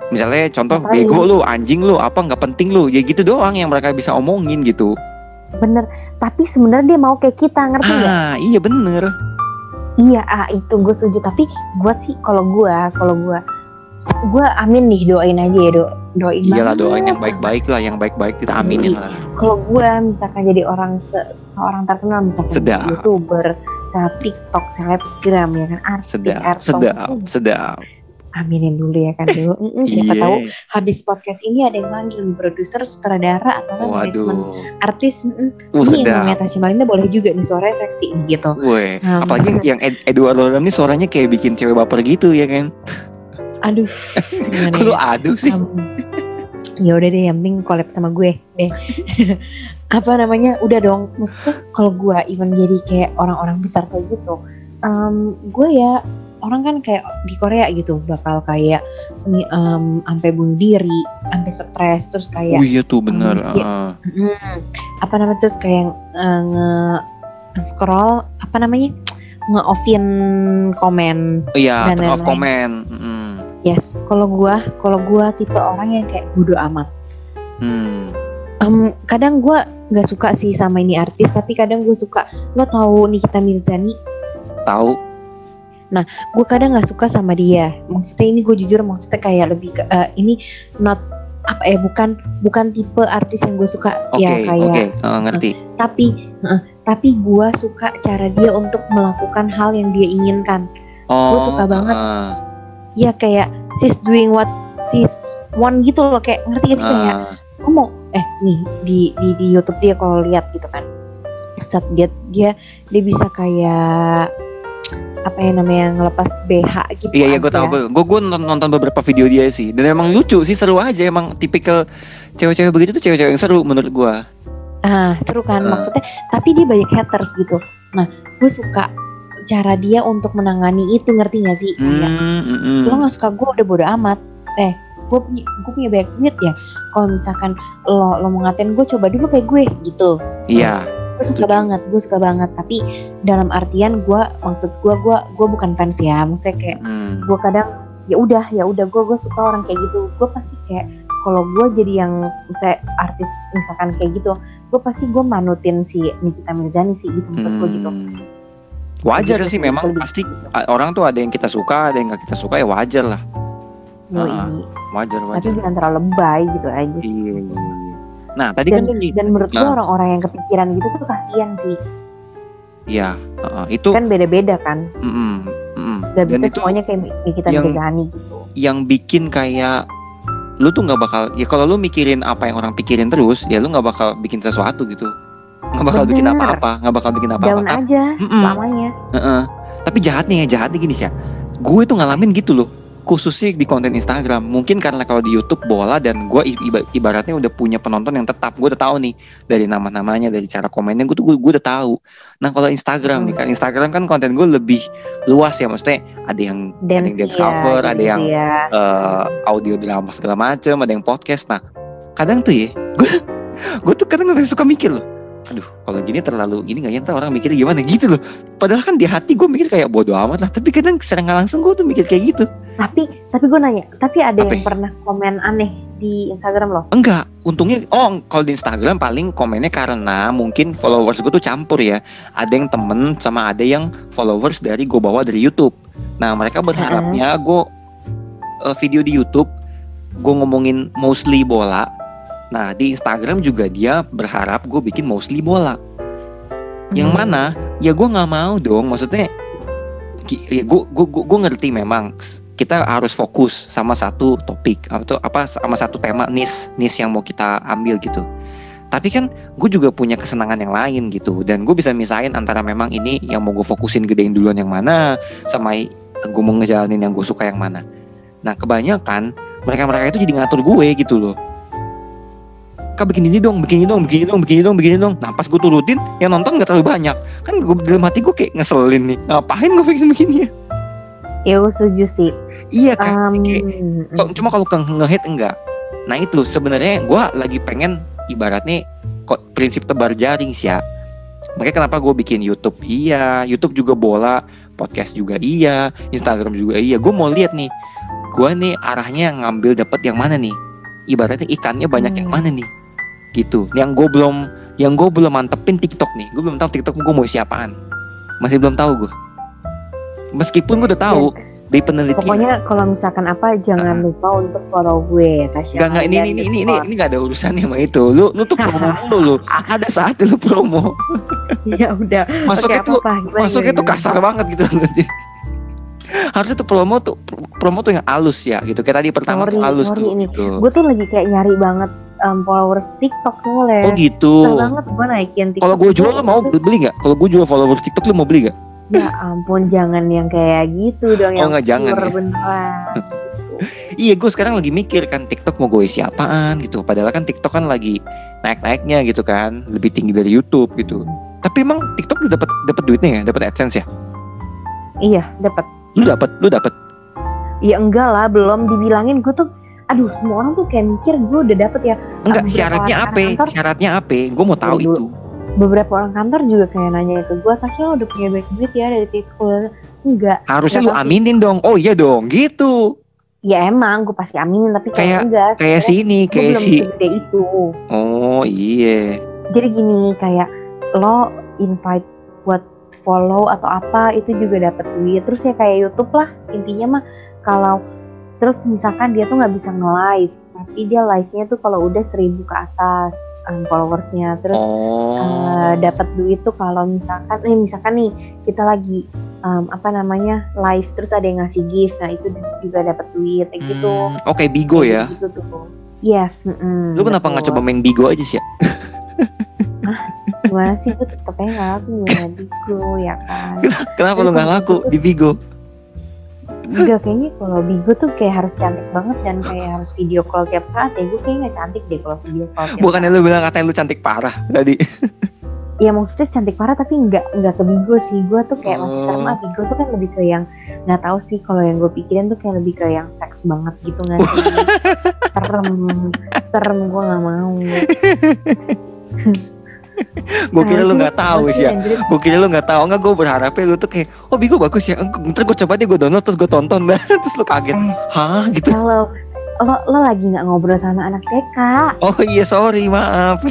Speaker 2: misalnya contoh
Speaker 1: Ngapain?
Speaker 2: bego lu anjing lu apa nggak penting lu ya gitu doang yang mereka bisa omongin gitu
Speaker 1: Bener. Tapi sebenarnya dia mau kayak kita ngerti nggak?
Speaker 2: ah iya bener
Speaker 1: Iya, ah itu gue setuju. Tapi gue sih kalau gue, kalau gue, gue amin nih doain aja ya do, doain
Speaker 2: iyalah
Speaker 1: banget.
Speaker 2: doain yang baik-baik lah yang baik-baik kita aminin lah
Speaker 1: Kalau gue misalkan jadi orang se- seorang terkenal misalkan
Speaker 2: Sedap.
Speaker 1: youtuber, seleb TikTok, selebgram ya kan artis,
Speaker 2: sedap
Speaker 1: artis,
Speaker 2: sedap
Speaker 1: itu
Speaker 2: sedap
Speaker 1: aminin dulu ya kan do. Mm-mm, siapa
Speaker 2: Iya.
Speaker 1: tahu habis podcast ini ada yang manggil nih, produser, sutradara atau kan manajemen artis. Mm-mm.
Speaker 2: uh,
Speaker 1: Ini yang
Speaker 2: sedap
Speaker 1: namanya Tasya Malinda boleh juga nih suaranya seksi nih, gitu.
Speaker 2: Weh,
Speaker 1: Nah,
Speaker 2: apalagi yang Ed Edward Lolam ini suaranya kayak bikin cewek baper gitu ya kan?
Speaker 1: Aduh,
Speaker 2: lu
Speaker 1: ya?
Speaker 2: aduh sih?
Speaker 1: Um, ya udah deh yang penting collab sama gue deh apa namanya udah dong maksudnya kalau gue even jadi kayak orang-orang besar kayak gitu um, gue ya orang kan kayak di Korea gitu bakal kayak um, sampai bunuh diri sampai stres terus
Speaker 2: Oh
Speaker 1: kayak
Speaker 2: iya tuh bener.
Speaker 1: Iya.
Speaker 2: ah.
Speaker 1: hmm, apa namanya terus kayak uh, nge scroll apa namanya nge-offin komen
Speaker 2: Oh Iya, turn off comment. Mm.
Speaker 1: Yes kalau gue kalau gue tipe orang yang kayak bodo amat
Speaker 2: Hmm.
Speaker 1: Em, kadang gue nggak suka sih sama ini artis tapi kadang gue suka lo tahu Nikita Mirzani
Speaker 2: Tahu?
Speaker 1: gue kadang nggak suka sama dia maksudnya ini gue jujur maksudnya kayak lebih ke eh, ini not apa ya bukan bukan tipe artis yang gue suka
Speaker 2: Oke,
Speaker 1: ya
Speaker 2: oke,
Speaker 1: kayak
Speaker 2: Ah, ngerti.
Speaker 1: tapi eh, tapi gue suka cara dia untuk melakukan hal yang dia inginkan
Speaker 2: Oh,
Speaker 1: suka banget.
Speaker 2: ah,
Speaker 1: ya kayak she's doing what she's want gitu loh kayak ngerti gak sih kayak
Speaker 2: ah.
Speaker 1: ngomong eh nih di di di YouTube dia kalau lihat gitu kan saat dia dia dia bisa kayak apa ya namanya ngelepas BH gitu
Speaker 2: Iya, iya, gue tahu. Gue gue nonton, nonton beberapa video dia sih, dan emang lucu sih, seru aja. Emang tipikal cewek-cewek begitu tuh cewek-cewek yang seru menurut gue.
Speaker 1: ah seru kan
Speaker 2: Ah.
Speaker 1: maksudnya tapi dia banyak haters gitu nah gue suka cara dia untuk menangani itu ngerti gak sih kayak
Speaker 2: Hmm, mm, mm.
Speaker 1: lo gak suka gue udah bodo amat eh gue punya gue punya banyak duit ya kalau misalkan lo lo mau ngatain gue coba dulu kayak gue gitu
Speaker 2: Iya,
Speaker 1: gue suka
Speaker 2: Setuju.
Speaker 1: banget gue suka banget tapi dalam artian gue maksud gue gue gue bukan fans ya maksudnya kayak
Speaker 2: Hmm.
Speaker 1: gue kadang ya udah ya udah gue gue suka orang kayak gitu gue pasti kayak kalau gue jadi yang misalnya artis misalkan kayak gitu gue pasti gue manutin si Nikita Mirzani sih gitu maksud gue gitu
Speaker 2: Hmm. Wajar sih memang pasti orang tuh ada yang kita suka, ada yang gak kita suka ya wajar lah.
Speaker 1: Yoi.
Speaker 2: Ah, Wajar,
Speaker 1: tapi
Speaker 2: wajar.
Speaker 1: jangan terlalu lebay gitu aja sih
Speaker 2: Iya, iya, iya. Nah, tadi
Speaker 1: dan,
Speaker 2: kan tuh
Speaker 1: dan menurut gue
Speaker 2: Ah.
Speaker 1: orang-orang yang kepikiran gitu tuh kasihan sih
Speaker 2: iya, uh, itu
Speaker 1: kan beda-beda kan
Speaker 2: mm-mm, mm-mm.
Speaker 1: gak
Speaker 2: Dan
Speaker 1: bisa
Speaker 2: itu
Speaker 1: semuanya kayak Nikita
Speaker 2: yang-
Speaker 1: gitu
Speaker 2: yang bikin kayak lu tuh nggak bakal ya kalau lu mikirin apa yang orang pikirin terus ya lu nggak bakal bikin sesuatu gitu nggak bakal bikin apa-apa nggak bakal bikin apa-apa
Speaker 1: down
Speaker 2: Tap-
Speaker 1: aja
Speaker 2: Mm-mm.
Speaker 1: selamanya.
Speaker 2: Heeh. tapi jahatnya ya jahatnya gini sih ya. Gue tuh ngalamin gitu loh khususnya di konten Instagram. Mungkin karena kalau di YouTube bola dan gue iba- ibaratnya udah punya penonton yang tetap. Gue udah tahu nih dari nama-namanya dari cara komennya. Gue tuh gue, gue udah tahu. Nah kalau Instagram nih kan Instagram kan konten gue lebih luas ya. Maksudnya ada yang ada yang dance
Speaker 1: ya,
Speaker 2: cover ada
Speaker 1: gitu
Speaker 2: yang
Speaker 1: ya.
Speaker 2: eh, audio drama segala macem ada yang podcast. Nah kadang tuh ya gue gue tuh kadang suka mikir loh aduh kalau gini terlalu gini nggak ya ntar orang mikirnya gimana? Gitu loh. Padahal kan di hati gue mikir kayak bodoh amat lah tapi kadang secara nggak langsung gue tuh mikir kayak gitu.
Speaker 1: Tapi tapi gue nanya tapi ada
Speaker 2: Apa
Speaker 1: yang
Speaker 2: ya?
Speaker 1: pernah komen aneh di Instagram loh
Speaker 2: enggak untungnya oh kalau di Instagram paling komennya karena mungkin followers gue tuh campur ya. Ada yang temen sama ada yang followers dari gue bawa dari YouTube. Nah mereka berharapnya gue eh, video di YouTube gue ngomongin mostly bola Nah di Instagram juga dia berharap gue bikin mostly bola. Yang
Speaker 1: Hmm.
Speaker 2: mana ya gue nggak mau dong. Maksudnya ya gue gue gue ngerti memang kita harus fokus sama satu topik atau apa sama satu tema nis nis yang mau kita ambil gitu. Tapi kan gue juga punya kesenangan yang lain gitu dan gue bisa misahin antara memang ini yang mau gue fokusin gedein duluan yang mana sama gue mau ngejalanin yang gue suka yang mana. Nah kebanyakan mereka-mereka itu jadi ngatur gue gitu loh. Kak bikin ini dong, bikin ini dong, bikin ini dong, bikin ini dong, bikin ini dong. Nah pas gue turutin, yang nonton gak terlalu banyak. Kan gue dalam hati gue kayak ngeselin nih. Ngapain gue bikin begini ya?
Speaker 1: Ya gue setuju sih.
Speaker 2: Iya kan.
Speaker 1: Um,
Speaker 2: kayak- cuma kalau ke nge-hit enggak. Nah itu sebenarnya gue lagi pengen ibaratnya kok prinsip tebar jaring sih ya. Makanya kenapa gue bikin YouTube iya, YouTube juga bola, podcast juga iya, Instagram juga iya. Gue mau lihat nih, gue nih arahnya ngambil dapat yang mana nih? Ibaratnya ikannya banyak yang
Speaker 1: Hmm.
Speaker 2: mana nih? Gitu. Yang gue belum, yang gue belum mantepin TikTok nih. Gue belum tahu TikTok gue mau siapaan. Masih belum tahu gue. Meskipun gue udah tahu dari penelitian.
Speaker 1: Pokoknya kalau misalkan apa jangan lupa untuk follow gue Tasya.
Speaker 2: Gak, gak, ini, ini, ini, ini,
Speaker 1: underscore.
Speaker 2: ini, gak ada urusannya sama itu. Lu, lu tuh promo mulu lu. Ada saatnya lu promo.
Speaker 1: Ya udah.
Speaker 2: Masuknya
Speaker 1: Oke,
Speaker 2: tuh.
Speaker 1: Gimana,
Speaker 2: masuknya tuh
Speaker 1: gimana?
Speaker 2: kasar banget gitu. Harusnya tuh promo tuh, promo tuh yang halus ya gitu. Kayak tadi pertama
Speaker 1: Sorry,
Speaker 2: tuh halus
Speaker 1: sorry
Speaker 2: tuh.
Speaker 1: ini.
Speaker 2: Gitu.
Speaker 1: Gue tuh lagi kayak nyari banget um, followers TikTok soalnya.
Speaker 2: Oh gitu.
Speaker 1: Susah banget gue naikin TikTok.
Speaker 2: Kalau gue jual lu mau beli gak? Kalau gue jual followers TikTok lu mau beli gak?
Speaker 1: Ya ampun jangan yang kayak gitu dong
Speaker 2: Oh,
Speaker 1: yang
Speaker 2: nggak, jangan ya.
Speaker 1: beneran.
Speaker 2: Iya gue sekarang lagi mikir kan TikTok mau gue isi apaan gitu. Padahal kan TikTok kan lagi naik-naiknya gitu kan. Lebih tinggi dari YouTube gitu. Tapi emang TikTok lu dapat dapat duitnya ya? Dapat AdSense ya?
Speaker 1: Iya dapat.
Speaker 2: Lu dapat, lu dapat.
Speaker 1: Ya enggak lah belum dibilangin gue tuh. Aduh semua orang tuh kayak mikir gue udah dapet ya.
Speaker 2: Enggak, syaratnya apa? Syaratnya apa? Gue mau tahu
Speaker 1: Dulu.
Speaker 2: itu.
Speaker 1: Beberapa orang kantor juga kayak nanya ke gue, Tasya lo udah punya banyak duit ya dari TikTok. Enggak.
Speaker 2: Harusnya lu aminin dong. Oh iya dong, gitu.
Speaker 1: Ya emang gue pasti aminin tapi kayak, enggak.
Speaker 2: Kayak sini,
Speaker 1: gue
Speaker 2: kayak si.
Speaker 1: itu.
Speaker 2: Oh iya.
Speaker 1: Jadi gini kayak lo invite buat follow atau apa itu juga dapat duit. Terus ya kayak YouTube lah intinya mah kalau terus misalkan dia tuh nggak bisa nge-live tapi dia live-nya tuh kalau udah seribu ke atas um, followersnya terus
Speaker 2: Oh.
Speaker 1: eh, dapat duit tuh kalau misalkan eh misalkan nih kita lagi um, apa namanya live terus ada yang ngasih gift nah itu juga dapat duit kayak gitu
Speaker 2: Hmm, Oke, Bigo ya.
Speaker 1: Gitu tuh yes mm-mm,
Speaker 2: Lu kenapa nggak coba main Bigo aja sih? ya?
Speaker 1: gimana sih gue tetep aja nggak laku gimana Bigo ya kan
Speaker 2: Kenapa lu nggak
Speaker 1: kalau
Speaker 2: laku di Bigo?
Speaker 1: Enggak kayaknya kalau Bigo tuh kayak harus cantik banget dan kayak harus video call tiap saat. Ya gue kayaknya nggak cantik deh kalau video call tiap
Speaker 2: Bukannya lu bilang katanya lu cantik parah tadi.
Speaker 1: ya maksudnya cantik parah tapi nggak nggak ke Bigo sih. Gue tuh kayak masih
Speaker 2: Oh.
Speaker 1: serem ah Bigo tuh kan lebih ke yang nggak tahu sih kalau yang gue pikirin tuh kayak lebih ke yang seks banget gitu nggak sih? Serem serem gue nggak mau
Speaker 2: Gue kira lu nggak tahu sih ya. Gue kira lu nggak tahu nggak gue berharapnya lu tuh kayak oh Bigo bagus ya. Ntar gue coba deh gue download terus gue tonton dah. terus lu kaget.
Speaker 1: Eh.
Speaker 2: Hah gitu.
Speaker 1: kalau lo lo lagi nggak ngobrol sama anak TK
Speaker 2: Oh iya sorry maaf.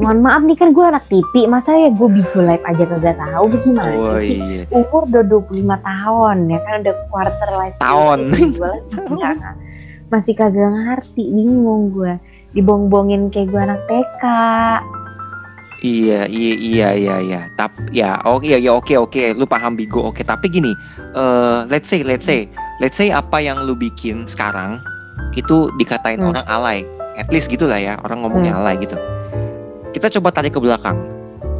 Speaker 1: mohon maaf nih kan gue anak TV masa ya gue Bigo live aja kagak tahu bagaimana
Speaker 2: Oh iya.
Speaker 1: umur udah 25 tahun ya kan udah quarter life
Speaker 2: Tahun.
Speaker 1: masih kagak ngerti bingung gue dibong-bongin kayak gue anak TK
Speaker 2: Iya, iya, iya, iya, iya. Tapi ya, oke, ya, ya, oke, oke. Lu paham Bigo, oke. Tapi gini, eh, let's say, let's say, let's say apa yang lu bikin sekarang itu dikatain
Speaker 1: Hmm.
Speaker 2: orang alay. At least gitulah ya, orang ngomongnya alay gitu. Kita coba tarik ke belakang.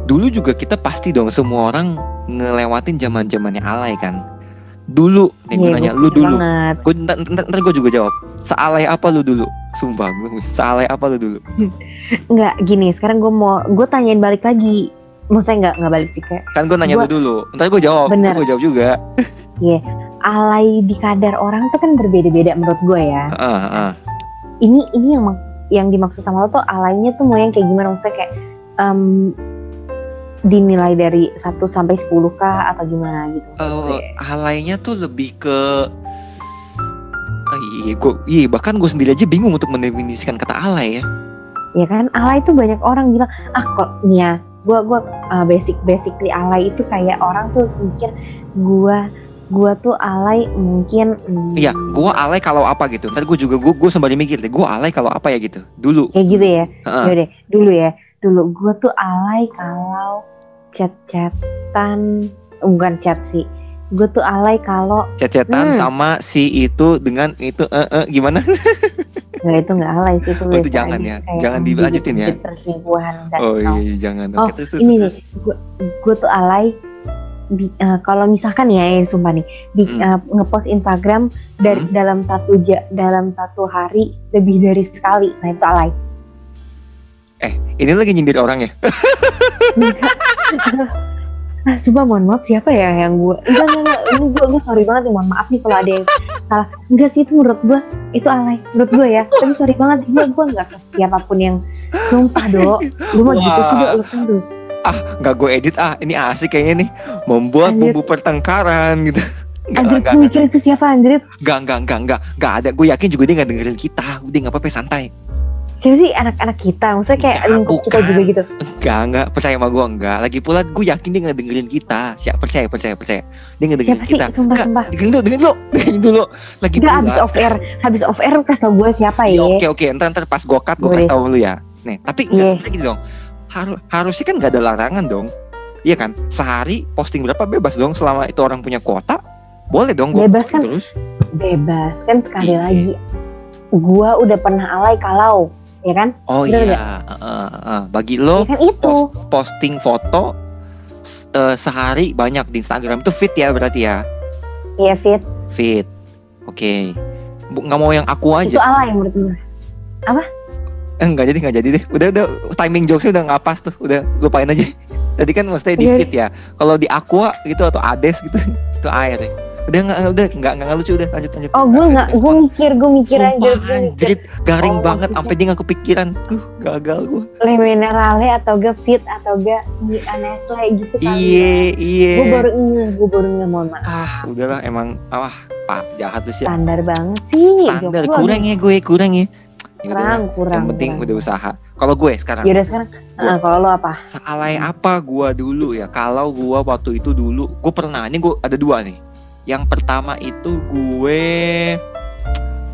Speaker 2: Dulu juga kita pasti dong semua orang ngelewatin zaman zamannya alay kan. Dulu, nih gue
Speaker 1: Iya,
Speaker 2: nanya, lu dulu. Gue ntar, ntar, ntar gue juga jawab. Sealay apa lu dulu? Sumpah, gue sealay apa lu dulu?
Speaker 1: nggak gini sekarang gue mau gue tanyain balik lagi maksudnya nggak nggak balik sih kayak
Speaker 2: Kan gue nanya
Speaker 1: Gua-
Speaker 2: lu dulu. Ntar gue jawab,
Speaker 1: Bener.
Speaker 2: gue jawab juga.
Speaker 1: alay di kadar orang tuh kan berbeda-beda menurut gue ya ini ini yang yang dimaksud sama lo tuh alaynya tuh mau yang kayak gimana maksudnya kayak em, dinilai dari 1 sampai 10 kah atau gimana gitu
Speaker 2: Eh,
Speaker 1: maksudnya.
Speaker 2: alainya tuh lebih ke Ah, iya, gua, iya bahkan gue sendiri aja bingung untuk mendefinisikan kata alay ya.
Speaker 1: ya kan alay itu banyak orang bilang ah kok nih ya gue gue uh, basic basically alay itu kayak orang tuh mikir gue Gua tuh alay mungkin. hmm,
Speaker 2: Iya, gua alay kalau apa gitu. Ntar gue juga gue gue sembari mikir deh, gue alay kalau apa ya gitu. Dulu.
Speaker 1: Kayak gitu ya.
Speaker 2: Heeh.
Speaker 1: Yaudah, dulu ya. Dulu gue tuh alay kalau chat-chatan, bukan chat sih. Gue tuh alay kalau
Speaker 2: Cecetan
Speaker 1: Hmm.
Speaker 2: sama si itu dengan itu eh eh, gimana?
Speaker 1: nggak itu nggak alay sih itu.
Speaker 2: Oh, itu jangan ya. Jangan dilanjutin ya.
Speaker 1: Perselingkuhan
Speaker 2: Oh iya, iya jangan.
Speaker 1: Oh,
Speaker 2: Oke, terus,
Speaker 1: ini
Speaker 2: terus.
Speaker 1: nih, gue gue tuh alay. bi- eh, kalau misalkan ya, ya sumpah nih, di,
Speaker 2: Hmm.
Speaker 1: eh, ngepost Instagram dari
Speaker 2: Hmm.
Speaker 1: dalam satu ja, dalam satu hari lebih dari sekali, nah itu alay.
Speaker 2: Eh, ini lagi nyindir orang ya?
Speaker 1: Ah, sumpah mohon maaf siapa ya yang gue enggak enggak, enggak. ini gue gue sorry banget sih mohon maaf nih kalau ada yang salah enggak sih itu menurut gue itu alay menurut gue ya tapi sorry banget gue gue enggak ke siapa pun yang sumpah do lu mau gitu sih do lu kan do
Speaker 2: Ah, nggak gue edit ah. Ini asik kayaknya nih. Membuat
Speaker 1: Anjir.
Speaker 2: bumbu pertengkaran gitu. Enggak,
Speaker 1: anjir
Speaker 2: enggak,
Speaker 1: gue mikir itu siapa anjir
Speaker 2: enggak, enggak, enggak, enggak, enggak ada. Gue yakin juga dia nggak dengerin kita. Udah nggak apa-apa, santai.
Speaker 1: Siapa sih anak-anak kita maksudnya kayak
Speaker 2: Enggak,
Speaker 1: lingkup kita
Speaker 2: bukan.
Speaker 1: juga gitu
Speaker 2: Enggak, enggak. Percaya sama gue enggak. Lagi pula gue yakin dia nggak dengerin kita. Siap, percaya, percaya, percaya. Dia nggak dengerin
Speaker 1: siapa sih
Speaker 2: kita.
Speaker 1: sumpah
Speaker 2: Enggak,
Speaker 1: sumpah
Speaker 2: dengerin dulu, dengerin dulu, dengerin dulu. Lagi
Speaker 1: Enggak
Speaker 2: pula.
Speaker 1: habis off air habis off air kasih tau gue siapa
Speaker 2: Iya,
Speaker 1: ya
Speaker 2: Oke oke, ntar ntar pas gue cut gue kasih tahu lu ya. Nih, tapi nggak
Speaker 1: Iya.
Speaker 2: sebenarnya gitu dong. Harus harusnya kan nggak ada larangan dong. Iya kan? Sehari posting berapa bebas dong selama itu orang punya kuota. Boleh dong gue
Speaker 1: Bebas kan?
Speaker 2: terus.
Speaker 1: bebas kan sekali
Speaker 2: Iya.
Speaker 1: lagi gue udah pernah alay kalau ya kan
Speaker 2: Oh
Speaker 1: Bener
Speaker 2: iya, Heeh, heeh. bagi
Speaker 1: ya
Speaker 2: lo
Speaker 1: kan itu
Speaker 2: post, posting foto eh, sehari banyak di Instagram itu fit ya berarti ya
Speaker 1: Iya fit
Speaker 2: fit. Oke. Bu- nggak mau yang aku
Speaker 1: itu
Speaker 2: aja.
Speaker 1: alay menurut gue
Speaker 2: Eh, nggak jadi nggak jadi deh. Udah udah timing jokesnya udah nggak pas tuh. Udah lupain aja. Tadi kan mesti di
Speaker 1: Iya.
Speaker 2: fit ya. Kalau di aqua gitu atau ades gitu itu air ya. Udah nggak udah nggak nggak lucu udah lanjut lanjut.
Speaker 1: Oh gue nggak, gue mikir, gue mikir aja, gue
Speaker 2: anjrit, garing
Speaker 1: Oh,
Speaker 2: banget sampai dia nggak kepikiran. Tuh gagal gua.
Speaker 1: le minerale atau gak fit atau gak di Nestle gitu kali
Speaker 2: Iya iya.
Speaker 1: Gue baru inget, gue baru inget mohon maaf.
Speaker 2: Ah udahlah emang ah pak jahat tuh sih.
Speaker 1: Standar banget sih.
Speaker 2: Standar kurang ya gue kurang ya. Ya
Speaker 1: Kurang, kurang.
Speaker 2: Yang penting
Speaker 1: kurang.
Speaker 2: udah usaha. Kalau gue sekarang
Speaker 1: Yaudah sekarang, ah, kalau lo apa?
Speaker 2: Sealai apa gua dulu ya? Kalau gua waktu itu dulu, gue pernah. Ini gue ada dua nih. Yang pertama itu gue,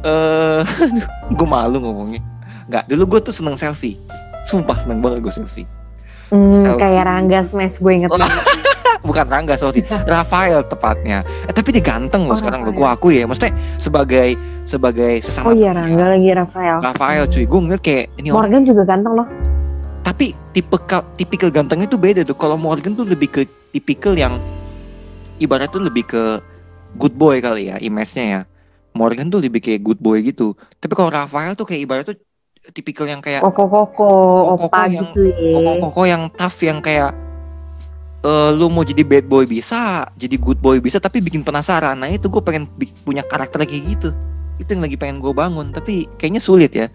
Speaker 2: eh, gue malu ngomongnya. Nggak, dulu gue tuh seneng selfie. Sumpah seneng banget gue selfie.
Speaker 1: Hmm,
Speaker 2: Selfie.
Speaker 1: kayak Rangga Smash gue inget
Speaker 2: Oh. Bukan Rangga, sorry. Rafael tepatnya. Eh tapi dia ganteng loh
Speaker 1: Oh,
Speaker 2: sekarang. Gue akui ya. Maksudnya sebagai sebagai sesama
Speaker 1: Oh iya Rangga lagi Rafael.
Speaker 2: Rafael cuy. Gue ngeliat kayak ini orang.
Speaker 1: Morgan juga ganteng loh.
Speaker 2: Tapi tipe tipikal gantengnya tuh beda tuh. Kalau Morgan tuh lebih ke tipikal yang ibarat tuh lebih ke good boy kali ya image-nya ya. Morgan tuh lebih kayak good boy gitu. Tapi kalau Rafael tuh kayak ibarat tuh tipikal yang kayak
Speaker 1: Koko-koko,
Speaker 2: Koko
Speaker 1: opa
Speaker 2: yang-
Speaker 1: gitu ya.
Speaker 2: koko-koko yang tough yang kayak eh lu mau jadi bad boy bisa, jadi good boy bisa, tapi bikin penasaran. Nah itu gue pengen punya karakter kayak gitu. Itu yang lagi pengen gue bangun, tapi kayaknya sulit ya.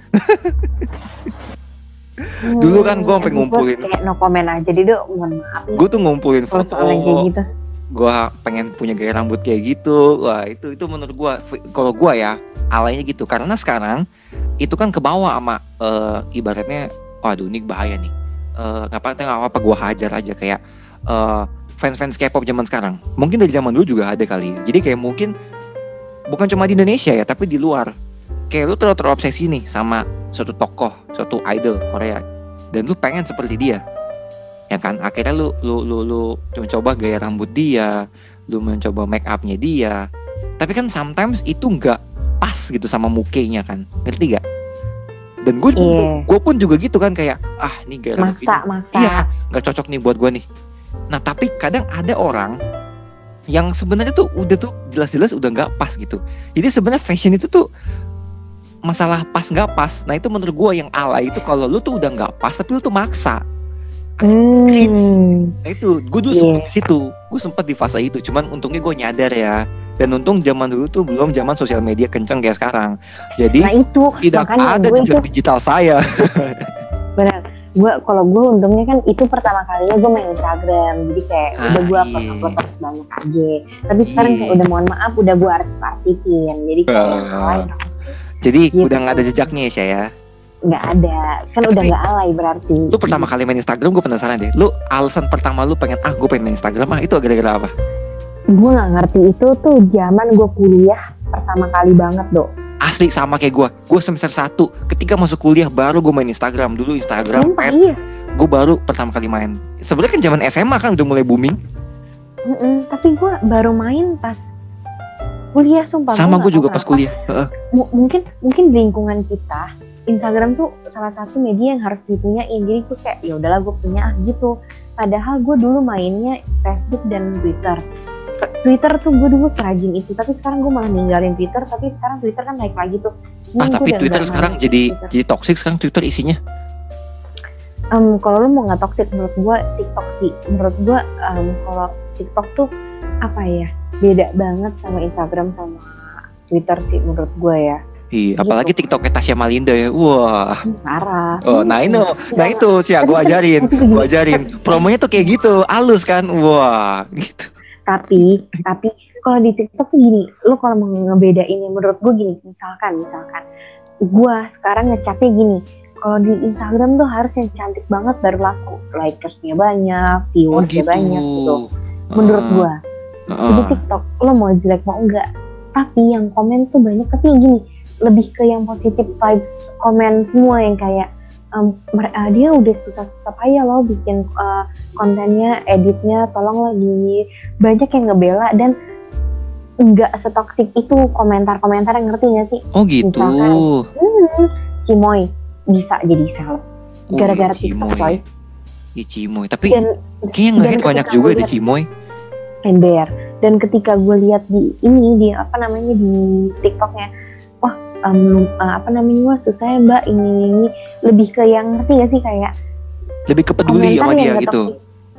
Speaker 1: Hmm,
Speaker 2: Dulu kan gua sampai
Speaker 1: eh,
Speaker 2: ngumpulin.
Speaker 1: Kayak no comment aja, jadi mohon maaf
Speaker 2: Gue tuh ngumpulin foto,
Speaker 1: soal gitu.
Speaker 2: Gue pengen punya gaya rambut kayak gitu. Wah itu itu menurut gue, kalau gue ya alaynya gitu. Karena sekarang itu kan kebawa sama eh, ibaratnya, waduh ini bahaya nih. Eh, nggak apa apa gue hajar aja kayak eh, fans-fans K-pop zaman sekarang. Mungkin dari zaman dulu juga ada kali. Jadi kayak mungkin bukan cuma di Indonesia ya, tapi di luar. Kayak lu terlalu terobsesi nih sama suatu tokoh, suatu idol Korea, dan lu pengen seperti dia, ya kan? Akhirnya lu lu lu lu mencoba gaya rambut dia, lu mencoba make upnya dia. Tapi kan sometimes itu nggak pas gitu sama mukanya kan, ngerti gak? Dan gue
Speaker 1: Iya.
Speaker 2: gue pun juga gitu kan kayak ah ini gaya rambut ini
Speaker 1: Maksa, maksa.
Speaker 2: Iya, nggak cocok nih buat gue nih. Nah tapi kadang ada orang yang sebenarnya tuh udah tuh jelas-jelas udah nggak pas gitu. Jadi sebenarnya fashion itu tuh masalah pas nggak pas. Nah itu menurut gue yang alay itu kalau lu tuh udah nggak pas tapi lu tuh maksa.
Speaker 1: Hmm.
Speaker 2: Nah itu gue dulu sempet di situ. Gue sempet di fase itu. Cuman untungnya gue nyadar ya. Dan untung zaman dulu tuh belum zaman sosial media kenceng kayak sekarang. Jadi
Speaker 1: Nah itu
Speaker 2: tidak ada jejak
Speaker 1: itu
Speaker 2: digital saya.
Speaker 1: benar. Gue kalau gue untungnya kan itu pertama kalinya gue main Instagram, jadi kayak
Speaker 2: Ah,
Speaker 1: udah gue upload
Speaker 2: iya.
Speaker 1: terus banyak aja. Tapi sekarang kayak
Speaker 2: Iya.
Speaker 1: udah mohon maaf udah gue artis-artisin, jadi kayak alay
Speaker 2: Jadi
Speaker 1: Gitu.
Speaker 2: udah nggak ada jejaknya ya saya.
Speaker 1: Nggak ada, kan udah nggak alay berarti.
Speaker 2: Lu pertama kali main Instagram gue penasaran deh. Lu alasan pertama lu pengen ah gue pengen main Instagram ah itu gara-gara apa?
Speaker 1: gue nggak ngerti itu tuh zaman gue kuliah pertama kali banget dok
Speaker 2: Asli sama kayak gue. Gue semester 1 ketika masuk kuliah baru gue main Instagram dulu Instagram.
Speaker 1: Sumpah,
Speaker 2: pet.
Speaker 1: iya
Speaker 2: Gue baru pertama kali main. Sebenarnya kan zaman SMA kan udah mulai booming.
Speaker 1: Mm-mm, tapi gue baru main pas kuliah sumpah
Speaker 2: Sama gue juga pas kuliah.
Speaker 1: M- mungkin mungkin lingkungan kita Instagram tuh salah satu media yang harus dipunyain. Jadi gue kayak ya udahlah gue punya ah gitu. Padahal gue dulu mainnya Facebook dan Twitter. Twitter tuh gue dulu serajin itu tapi sekarang gue malah ninggalin Twitter tapi sekarang Twitter kan naik lagi tuh.
Speaker 2: Ah tapi Twitter sekarang jadi
Speaker 1: Twitter.
Speaker 2: jadi toxic sekarang Twitter isinya.
Speaker 1: Em, kalau lu mau nggak toxic menurut gue TikTok sih. Menurut gue em, kalau TikTok tuh apa ya beda banget sama Instagram sama Twitter sih menurut gue ya
Speaker 2: Iya,
Speaker 1: Gitu.
Speaker 2: apalagi TikToknya Tasya Malinda ya. Wah.
Speaker 1: parah
Speaker 2: Oh, nah ini, nah itu sih gue ajarin,
Speaker 1: Tapi begini,
Speaker 2: gue ajarin. Promonya tuh kayak gitu, halus kan, wah, gitu.
Speaker 1: tapi tapi kalau di TikTok tuh gini lu kalau mau ngebedain ini menurut gue gini misalkan misalkan gue sekarang ngecatnya gini kalau di Instagram tuh harus yang cantik banget baru laku likersnya banyak
Speaker 2: Oh
Speaker 1: viewersnya
Speaker 2: gitu.
Speaker 1: banyak gitu menurut
Speaker 2: Ah,
Speaker 1: gue
Speaker 2: ah.
Speaker 1: di TikTok lo mau jelek mau enggak tapi yang komen tuh banyak tapi yang gini lebih ke yang positif vibes komen semua yang kayak ah, dia udah susah-susah payah loh bikin eh, kontennya editnya tolong lagi banyak yang ngebela dan enggak setoksik itu komentar-komentar yang ngerti gak sih
Speaker 2: Oh gitu.
Speaker 1: Misalkan. hmm, Cimoy bisa jadi seleb
Speaker 2: Oh,
Speaker 1: gara-gara
Speaker 2: iya,
Speaker 1: TikTok coy
Speaker 2: Iya Cimoy. Tapi
Speaker 1: dan
Speaker 2: kayaknya
Speaker 1: dan
Speaker 2: nge-hate banyak juga deh Cimoy.
Speaker 1: ember dan ketika gue lihat di ini di apa namanya di TikToknya eh, apa namanya wah susah ya mbak ini ini lebih ke yang ngerti gak sih kayak
Speaker 2: Lebih kepeduli sama
Speaker 1: komentar
Speaker 2: dia gitu.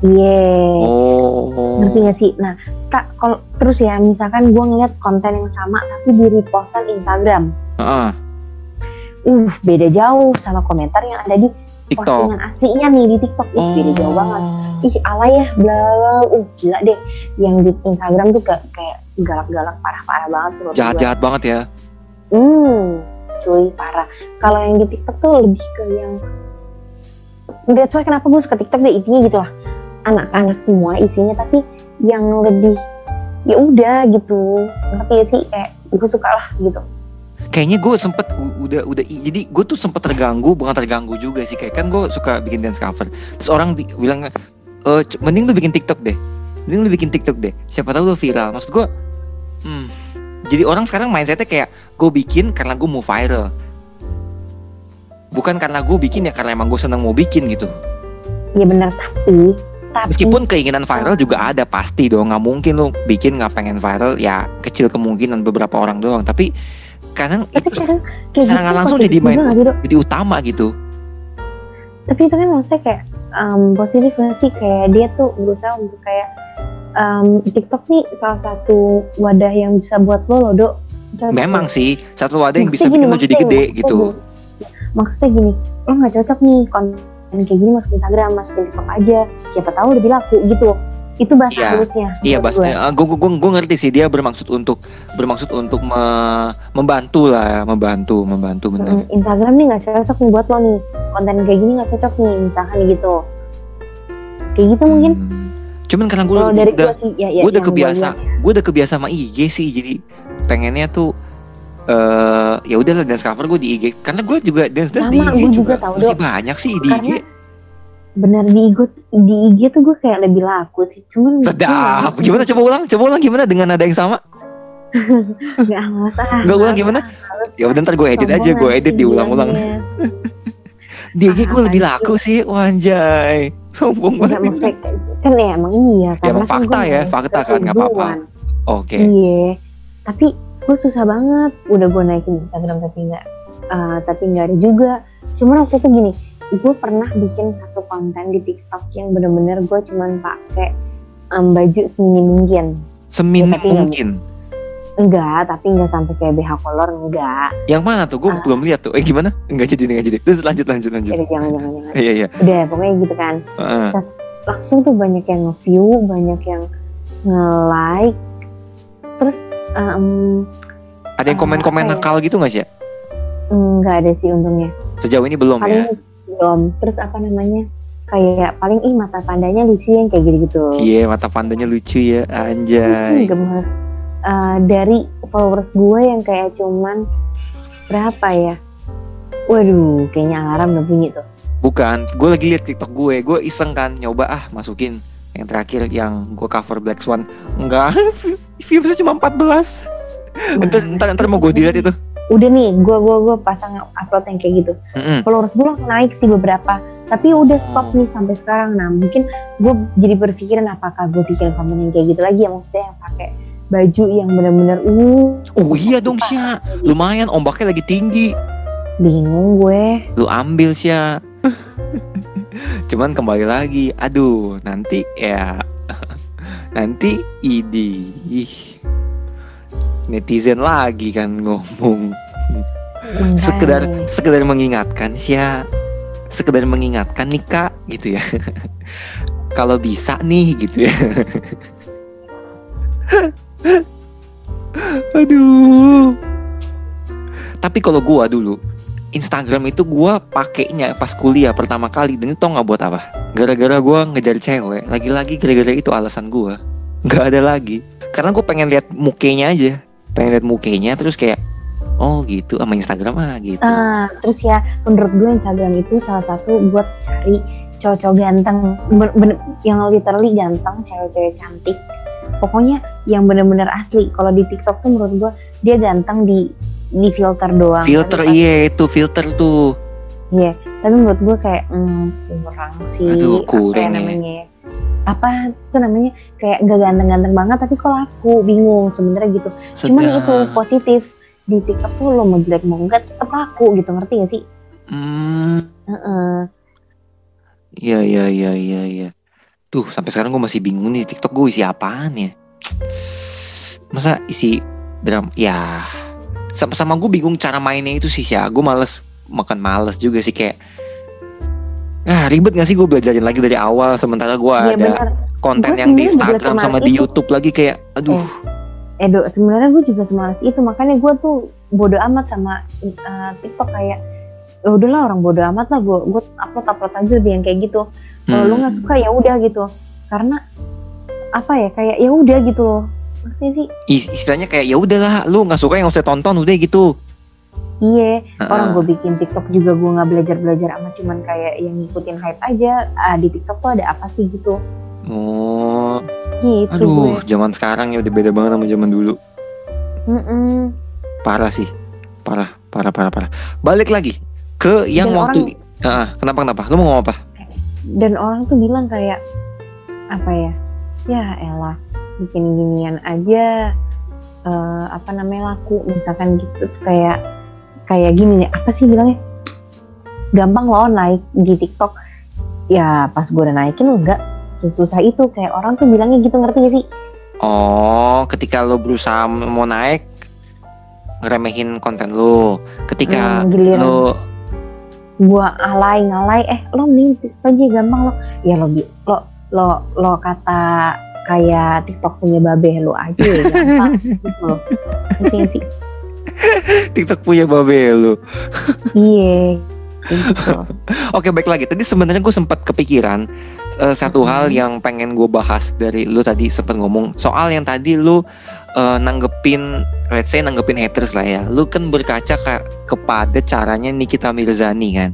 Speaker 1: iya
Speaker 2: Oh.
Speaker 1: ngerti gak sih nah kak kalau terus ya misalkan gue ngeliat konten yang sama tapi di repostan Instagram
Speaker 2: Heeh.
Speaker 1: uh beda jauh sama komentar yang ada di
Speaker 2: TikTok.
Speaker 1: postingan aslinya nih di TikTok Ih, beda jauh banget ih alay ya bla uh gila deh yang di Instagram tuh kayak kayak galak-galak parah-parah banget gue.
Speaker 2: Jahat-jahat banget ya.
Speaker 1: Hmm, cuy parah. Kalau yang di TikTok tuh lebih ke yang That's why kenapa gue suka TikTok deh intinya gitu lah. Anak-anak semua isinya tapi yang lebih ya udah gitu. Ngerti gak sih kayak gue suka lah gitu.
Speaker 2: Kayaknya gue sempet udah udah jadi gue tuh sempet terganggu bukan terganggu juga sih kayak kan gue suka bikin dance cover terus orang bi- bilang c- mending lu bikin TikTok deh mending lu bikin TikTok deh siapa tahu lu viral maksud gue hmm, jadi orang sekarang mindsetnya kayak gue bikin karena gue mau viral. Bukan karena gue bikin ya karena emang gue seneng mau bikin gitu.
Speaker 1: Ya bener tapi tapi
Speaker 2: meskipun keinginan viral juga ada pasti dong. Nggak mungkin lu bikin nggak pengen viral ya kecil kemungkinan beberapa orang doang. Tapi kadang
Speaker 1: tapi
Speaker 2: itu
Speaker 1: kadang kayak
Speaker 2: secara nggak langsung jadi main-
Speaker 1: Dok?
Speaker 2: jadi utama gitu.
Speaker 1: Tapi itu kan maksudnya kayak em, positif sih? Kayak dia tuh berusaha untuk kayak em, TikTok nih salah satu wadah yang bisa buat lo loh dok.
Speaker 2: Memang sih satu wadah yang bisa
Speaker 1: Maksudnya
Speaker 2: bikin lo jadi
Speaker 1: maksudnya
Speaker 2: gede
Speaker 1: gini,
Speaker 2: gitu.
Speaker 1: maksudnya Maksudnya gini, lo nggak cocok nih konten kayak gini masuk Instagram, masuk TikTok aja. Siapa tahu lebih laku gitu. Itu bahasa
Speaker 2: Iya,
Speaker 1: halusnya.
Speaker 2: Iya,
Speaker 1: menurut
Speaker 2: Bas.
Speaker 1: gue.
Speaker 2: Gue gue gue ngerti sih dia bermaksud untuk bermaksud untuk me- membantu lah, ya, membantu, membantu bener.
Speaker 1: Mm, Instagram nih nggak cocok nih buat lo nih. Konten kayak gini nggak cocok nih, misalkan gitu. Kayak gitu mungkin.
Speaker 2: Hmm. Cuman karena gue
Speaker 1: dari
Speaker 2: udah
Speaker 1: gue ya, ya,
Speaker 2: udah kebiasa, gue udah kebiasa sama IG sih, jadi pengennya tuh eh ya udahlah dance cover gue di IG karena gue juga dance dance di IG juga,
Speaker 1: juga. tahu,
Speaker 2: masih
Speaker 1: Dok.
Speaker 2: banyak sih di IG
Speaker 1: bener di IG di IG tuh gue kayak lebih laku sih. Cuman
Speaker 2: sedap.
Speaker 1: ngerti.
Speaker 2: gimana? coba ulang coba ulang. Gimana? Dengan nada yang sama?
Speaker 1: Nggak males ah.
Speaker 2: Nggak ulang gimana? ya udah ntar gue edit aja gue edit diulang-ulang. di IG gue lebih laku sih wanjay sombong banget
Speaker 1: maksudnya kan ya emang iya
Speaker 2: Ya, emang
Speaker 1: kan
Speaker 2: fakta
Speaker 1: gua
Speaker 2: ya, fakta kan, nggak apa-apa. oke
Speaker 1: Iya. Tapi gue susah banget. Udah gue naikin Instagram tapi nggak eh, tapi nggak ada juga. Cuma waktu itu gini, gue pernah bikin satu konten di TikTok yang bener-bener gue cuman pakai em, baju seminim mungkin.
Speaker 2: seminim
Speaker 1: Ya,
Speaker 2: mungkin
Speaker 1: Enggak, tapi enggak sampai kayak BH kolor enggak.
Speaker 2: yang mana tuh gue
Speaker 1: Ah.
Speaker 2: belum lihat tuh eh gimana enggak jadi enggak jadi terus lanjut lanjut lanjut
Speaker 1: Jadi jangan jangan jangan.
Speaker 2: iya iya
Speaker 1: Udah pokoknya gitu kan.
Speaker 2: Heeh.
Speaker 1: Langsung tuh banyak yang nge-view, banyak yang nge-like. Terus em,
Speaker 2: ada yang komen-komen
Speaker 1: ya?
Speaker 2: nakal gitu nggak sih ya?
Speaker 1: enggak ada sih untungnya.
Speaker 2: sejauh ini belum ya
Speaker 1: paling belum terus apa namanya kayak paling ih mata pandanya lucu yang kayak gitu gitu
Speaker 2: Cie mata pandanya lucu ya anjay.
Speaker 1: gemes Eh, dari followers gue yang kayak cuman berapa ya waduh kayaknya alarm udah bunyi tuh
Speaker 2: Bukan, gue lagi liat TikTok gue, gue iseng kan nyoba ah masukin yang terakhir yang gue cover Black Swan. Enggak, viewsnya cuma 14. Ntar, ntar, ntar mau gue delete itu.
Speaker 1: udah nih gue gue gue pasang upload yang kayak gitu
Speaker 2: Mm-mm.
Speaker 1: followers gue langsung naik sih beberapa tapi udah stop nih sampai sekarang nah mungkin gue jadi berpikiran apakah gue bikin konten yang kayak gitu lagi ya maksudnya yang pakai baju yang bener-bener uh
Speaker 2: Oh iya dong Sya, lumayan ombaknya lagi tinggi.
Speaker 1: bingung gue.
Speaker 2: Lu ambil Sya. Cuman kembali lagi, aduh nanti ya nanti idih netizen lagi kan ngomong. sekedar sekedar mengingatkan Sya. Sekedar mengingatkan nih kak gitu ya. Kalau bisa nih gitu ya aduh. Tapi kalau gua dulu Instagram itu gua pakainya pas kuliah pertama kali. Dan itu tau nggak buat apa? Gara-gara gua ngejar cewek lagi-lagi gara-gara itu alasan gua. Nggak ada lagi. Karena gue pengen lihat mukanya aja. Pengen lihat mukanya terus kayak oh gitu sama Instagram ah gitu.
Speaker 1: Ah, terus ya menurut gue Instagram itu salah satu buat cari cowok-cowok ganteng. Ben- bener- yang literally ganteng cewek-cewek cantik pokoknya yang bener-bener asli. Kalau di TikTok tuh menurut gue dia ganteng di di filter doang.
Speaker 2: Filter iya itu filter tuh.
Speaker 1: Iya tapi menurut gue kayak hmm, kurang sih.
Speaker 2: Aduh,
Speaker 1: apa
Speaker 2: kurang
Speaker 1: ya
Speaker 2: ya.
Speaker 1: namanya ya? apa tuh namanya? Kayak gak ganteng-ganteng banget tapi kok laku bingung sebenarnya gitu. Cuman
Speaker 2: Sedap.
Speaker 1: itu positif. Di TikTok tuh lo mau jelek mau enggak tetap laku gitu ngerti gak sih?
Speaker 2: Hmm.
Speaker 1: Heeh.
Speaker 2: iya iya iya iya iya tuh sampai sekarang gue masih bingung nih TikTok gue isi apaan ya masa isi dram ya sama sama gue bingung cara mainnya itu sih ya gue males makan males juga sih kayak ah ribet gak sih gue belajarin lagi dari awal sementara gue
Speaker 1: Iya
Speaker 2: ada
Speaker 1: benar.
Speaker 2: konten
Speaker 1: Gua
Speaker 2: yang di Instagram sama di. YouTube lagi kayak aduh
Speaker 1: Edo, sebenarnya gue juga semalas itu makanya gue tuh bodo amat sama uh, TikTok kayak ya udahlah orang bodo amat lah gue gue upload upload aja dia yang kayak gitu. Kalau lu
Speaker 2: Hmm.
Speaker 1: nggak suka ya udah gitu. Karena apa ya kayak ya udah gitu loh. Maksudnya sih
Speaker 2: Is- istilahnya kayak ya udahlah lu nggak suka yang usah tonton udah gitu
Speaker 1: iya orang
Speaker 2: Heeh.
Speaker 1: gue bikin TikTok juga gue nggak belajar belajar amat cuman kayak yang ngikutin hype aja ah, di TikTok tuh ada apa sih gitu.
Speaker 2: oh
Speaker 1: Gitu gue.
Speaker 2: aduh zaman sekarang ya udah beda banget sama zaman dulu
Speaker 1: Mm-mm.
Speaker 2: parah sih parah parah parah parah balik lagi ke yang
Speaker 1: Dan
Speaker 2: waktu Ah, kenapa kenapa? Lu mau ngomong apa?
Speaker 1: Dan orang tuh bilang kayak apa ya? Ya elah bikin ginian aja eh, apa namanya laku misalkan gitu. Tuh kayak kayak gini nih apa sih bilangnya? Gampang loh naik di TikTok. Ya pas gue udah naikin enggak sesusah itu. Kayak orang tuh bilangnya gitu ngerti gak sih?
Speaker 2: Oh ketika lu berusaha mau naik ngeremehin konten lu. Ketika
Speaker 1: Hmm, giliran gue alay ngalay eh lo mending TikTok aja gampang lo ya lo lo lo lo kata kayak TikTok punya babe lo aja ya gampang gitu gak sih
Speaker 2: TikTok punya babe lu
Speaker 1: Iya. Gitu.
Speaker 2: Oke baik lagi tadi sebenarnya gue sempat kepikiran eh, satu
Speaker 1: Mhm.
Speaker 2: hal yang pengen gue bahas dari lu tadi sempat ngomong soal yang tadi lu eh, nanggepin let's say nanggepin haters lah ya. Lu kan berkaca ke- kepada caranya Nikita Mirzani kan?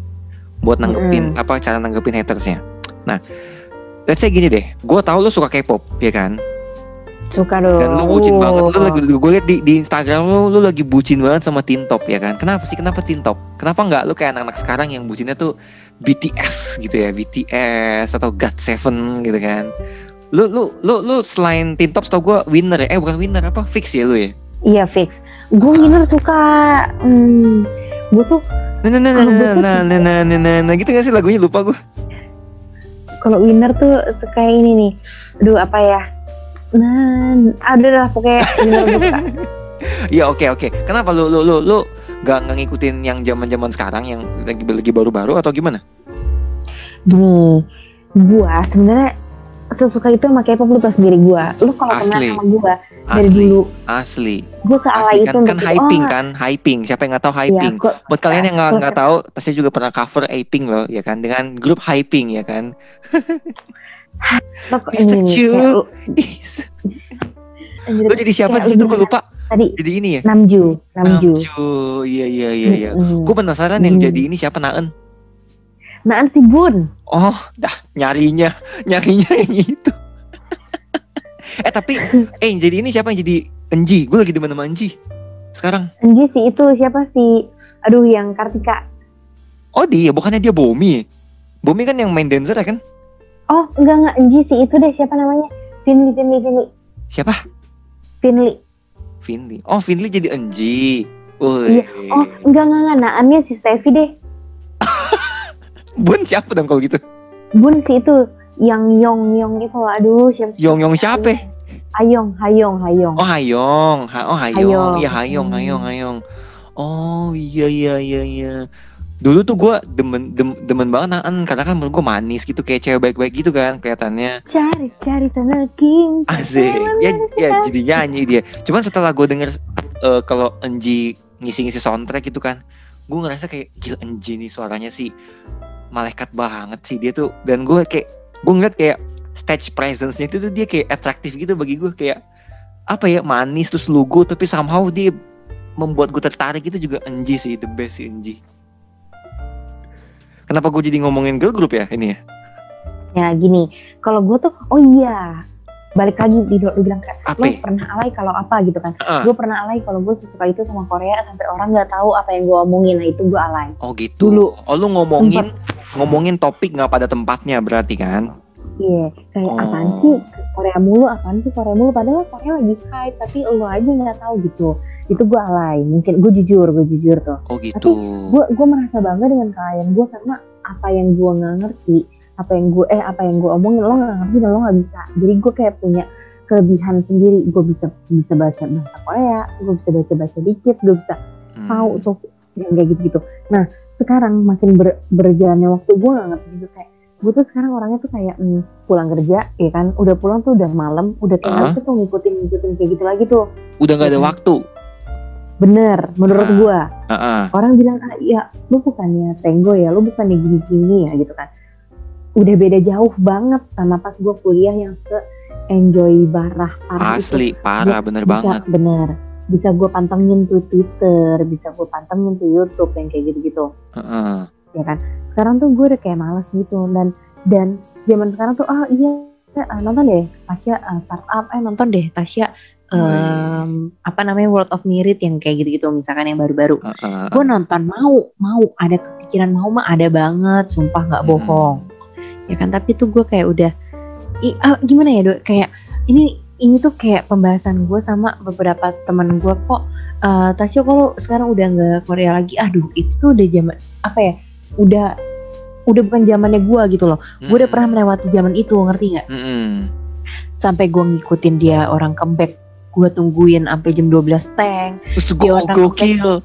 Speaker 2: Buat nanggepin apa cara nanggepin hatersnya? Nah let's say gini deh. Gue tahu lu suka K-pop ya kan?
Speaker 1: Suka dong.
Speaker 2: dan lu bucin banget. Lu lagi gue liat di, di Instagram lu lu lagi bucin banget sama Tintop ya kan? Kenapa sih? Kenapa Tintop kenapa nggak lu kayak anak-anak sekarang yang bucinnya tuh BTS gitu ya? BTS atau GOT7 gitu kan lu lu lu lu selain Tintop tau gue winner ya eh bukan winner apa fix ya lu ya
Speaker 1: Iya fix. Gue winner suka. Hmm, gue tuh
Speaker 2: nah nah nah nah
Speaker 1: Kalau gue
Speaker 2: nah
Speaker 1: tuh
Speaker 2: nah nah nah nah nah nah gitu gak sih lagunya lupa gue
Speaker 1: kalau winner tuh suka ini nih. Aduh apa ya? Nah, ada lah pokoknya winner suka.
Speaker 2: Iya oke oke kenapa lu lu lu lu gak, nggak ngikutin yang zaman zaman sekarang yang lagi lagi baru-baru atau gimana
Speaker 1: Gini, gue sebenarnya sesuka itu sama K-pop lu tau sendiri gue. Lu kalau kenal sama gue, dari
Speaker 2: Asli.
Speaker 1: dulu
Speaker 2: Asli.
Speaker 1: gue sealai
Speaker 2: Asli
Speaker 1: itu
Speaker 2: kan, kan
Speaker 1: untuk-
Speaker 2: hyping
Speaker 1: oh,
Speaker 2: kan, hyping. Siapa yang nggak tahu
Speaker 1: iya,
Speaker 2: hyping?
Speaker 1: gua-
Speaker 2: Buat kalian yang nggak
Speaker 1: gua-
Speaker 2: nggak tahu, Tasya juga pernah cover hyping loh, ya kan? Dengan grup hyping ya kan? Mr. Chu.
Speaker 1: lu-
Speaker 2: Lo jadi siapa situ?
Speaker 1: lu
Speaker 2: Gue lupa.
Speaker 1: tadi
Speaker 2: Jadi ini ya.
Speaker 1: Namju Namju
Speaker 2: Namju. Iya iya iya iya. Gue penasaran yang
Speaker 1: Hmm.
Speaker 2: jadi ini siapa Naen?
Speaker 1: Naan si Bun
Speaker 2: Oh, dah nyarinya, nyarinya yang itu. eh tapi, eh jadi ini siapa yang jadi Enji? Gue lagi demen sama Enji. Sekarang.
Speaker 1: Enji si itu siapa sih aduh yang Kartika
Speaker 2: Oh dia, bukannya dia Bomi? Bomi kan yang main dancer ya kan?
Speaker 1: oh enggak enggak Enji si itu deh siapa namanya Finley Finley Finley
Speaker 2: Siapa?
Speaker 1: Finley
Speaker 2: Finley. Oh Finley jadi Enji.
Speaker 1: Iya. oh enggak enggak enggak Naannya si Steffi deh
Speaker 2: Bun siapa dong kalau gitu?
Speaker 1: Bun si itu yang Yong Yong itu aduh siapa?
Speaker 2: Yong Yong siapa?
Speaker 1: Hayong Hayong Hayong
Speaker 2: Oh Hayong, ha oh Hayong,
Speaker 1: Hayong.
Speaker 2: iya Hayong,
Speaker 1: Hmm.
Speaker 2: Hayong, Hayong. Oh iya iya iya iya. Dulu tuh gue demen, dem- demen banget Naan karena kan menurut gue manis gitu kayak cewek baik-baik gitu kan kelihatannya.
Speaker 1: cari cari tanah king
Speaker 2: Asik. Ya ya jadi nyanyi dia. Cuman setelah gue denger eh, kalau Enji ngisi-ngisi soundtrack gitu kan, gue ngerasa kayak gila Enji nih suaranya sih malaikat banget sih. Dia tuh dan gue kayak gue ngeliat kayak stage presence-nya itu tuh dia kayak atraktif gitu bagi gue. Kayak apa ya manis terus lugu tapi somehow dia membuat gue tertarik itu juga Enji sih the best sih Enji kenapa gue jadi ngomongin girl group ya ini ya?
Speaker 1: Ya gini. Kalau gue tuh oh iya balik lagi di lu bilang kayak
Speaker 2: apa ya?
Speaker 1: pernah alay kalau apa? Gitu kan.
Speaker 2: Ah.
Speaker 1: gue pernah alay kalau gue sesuka itu sama Korea sampai orang nggak tahu apa yang gue omongin. Nah itu gue alay.
Speaker 2: Oh gitu.
Speaker 1: Dulu.
Speaker 2: oh lu ngomongin ngomongin topik nggak pada tempatnya berarti kan?
Speaker 1: Iya. Kayak
Speaker 2: Oh.
Speaker 1: apaan sih? Korea mulu apaan sih Korea mulu? Padahal Korea lagi hype tapi lo aja nggak tahu gitu. Itu gue alay mungkin. Gue jujur gue jujur tuh.
Speaker 2: Oh gitu.
Speaker 1: Gue gue merasa bangga dengan kalian gue karena apa yang gue nggak ngerti apa yang gue eh apa yang gue omongin lo nggak ngerti dan lo nggak bisa. Jadi gue kayak punya kelebihan sendiri. Gue bisa bisa baca bahasa Korea gue bisa baca bahasa dikit gue bisa
Speaker 2: Hmm.
Speaker 1: tahu tuh yang kayak gitu gitu nah sekarang makin ber, berjalannya waktu gue nggak ngerti gitu kayak gue tuh sekarang orangnya tuh kayak hmm, pulang kerja ya kan? Udah pulang tuh udah malam udah
Speaker 2: Ah.
Speaker 1: tinggal tuh ngikutin ngikutin kayak gitu lagi tuh.
Speaker 2: Udah nggak ada
Speaker 1: Mhm.
Speaker 2: waktu?
Speaker 1: Bener menurut gue
Speaker 2: Heeh.
Speaker 1: orang bilang ah, ya lu bukannya tenggo ya lu bukannya gini-gini ya gitu kan udah beda jauh banget sama pas gue kuliah yang se enjoy barah parah itu.
Speaker 2: Asli parah bener
Speaker 1: bisa,
Speaker 2: banget.
Speaker 1: bener. Bisa gue pantengin tuh Twitter bisa gue pantengin tuh YouTube yang kayak gitu-gitu.
Speaker 2: Heeh.
Speaker 1: ya kan? Sekarang tuh gue udah kayak males gitu dan dan zaman sekarang tuh ah iya eh, nonton deh Tasya eh, startup. Eh nonton deh Tasya
Speaker 2: Oh,
Speaker 1: em, apa namanya World of Merit yang kayak gitu-gitu misalkan yang baru-baru.
Speaker 2: Heeh.
Speaker 1: gue nonton mau mau ada kepikiran mau mah ada banget sumpah nggak
Speaker 2: Hmm.
Speaker 1: Ya kan? Tapi tuh gue kayak udah i, ah, gimana ya dok? Kayak ini ini tuh kayak pembahasan gue sama beberapa teman gue kok eh Tasya kalau sekarang udah nggak Korea lagi. Aduh itu tuh udah zaman apa ya udah udah bukan zamannya gue gitu loh. Gue udah pernah melewati zaman itu ngerti nggak? Sampai gue ngikutin dia orang comeback gue tungguin sampai jam 12 tank.
Speaker 2: Terus
Speaker 1: orang
Speaker 2: gokil.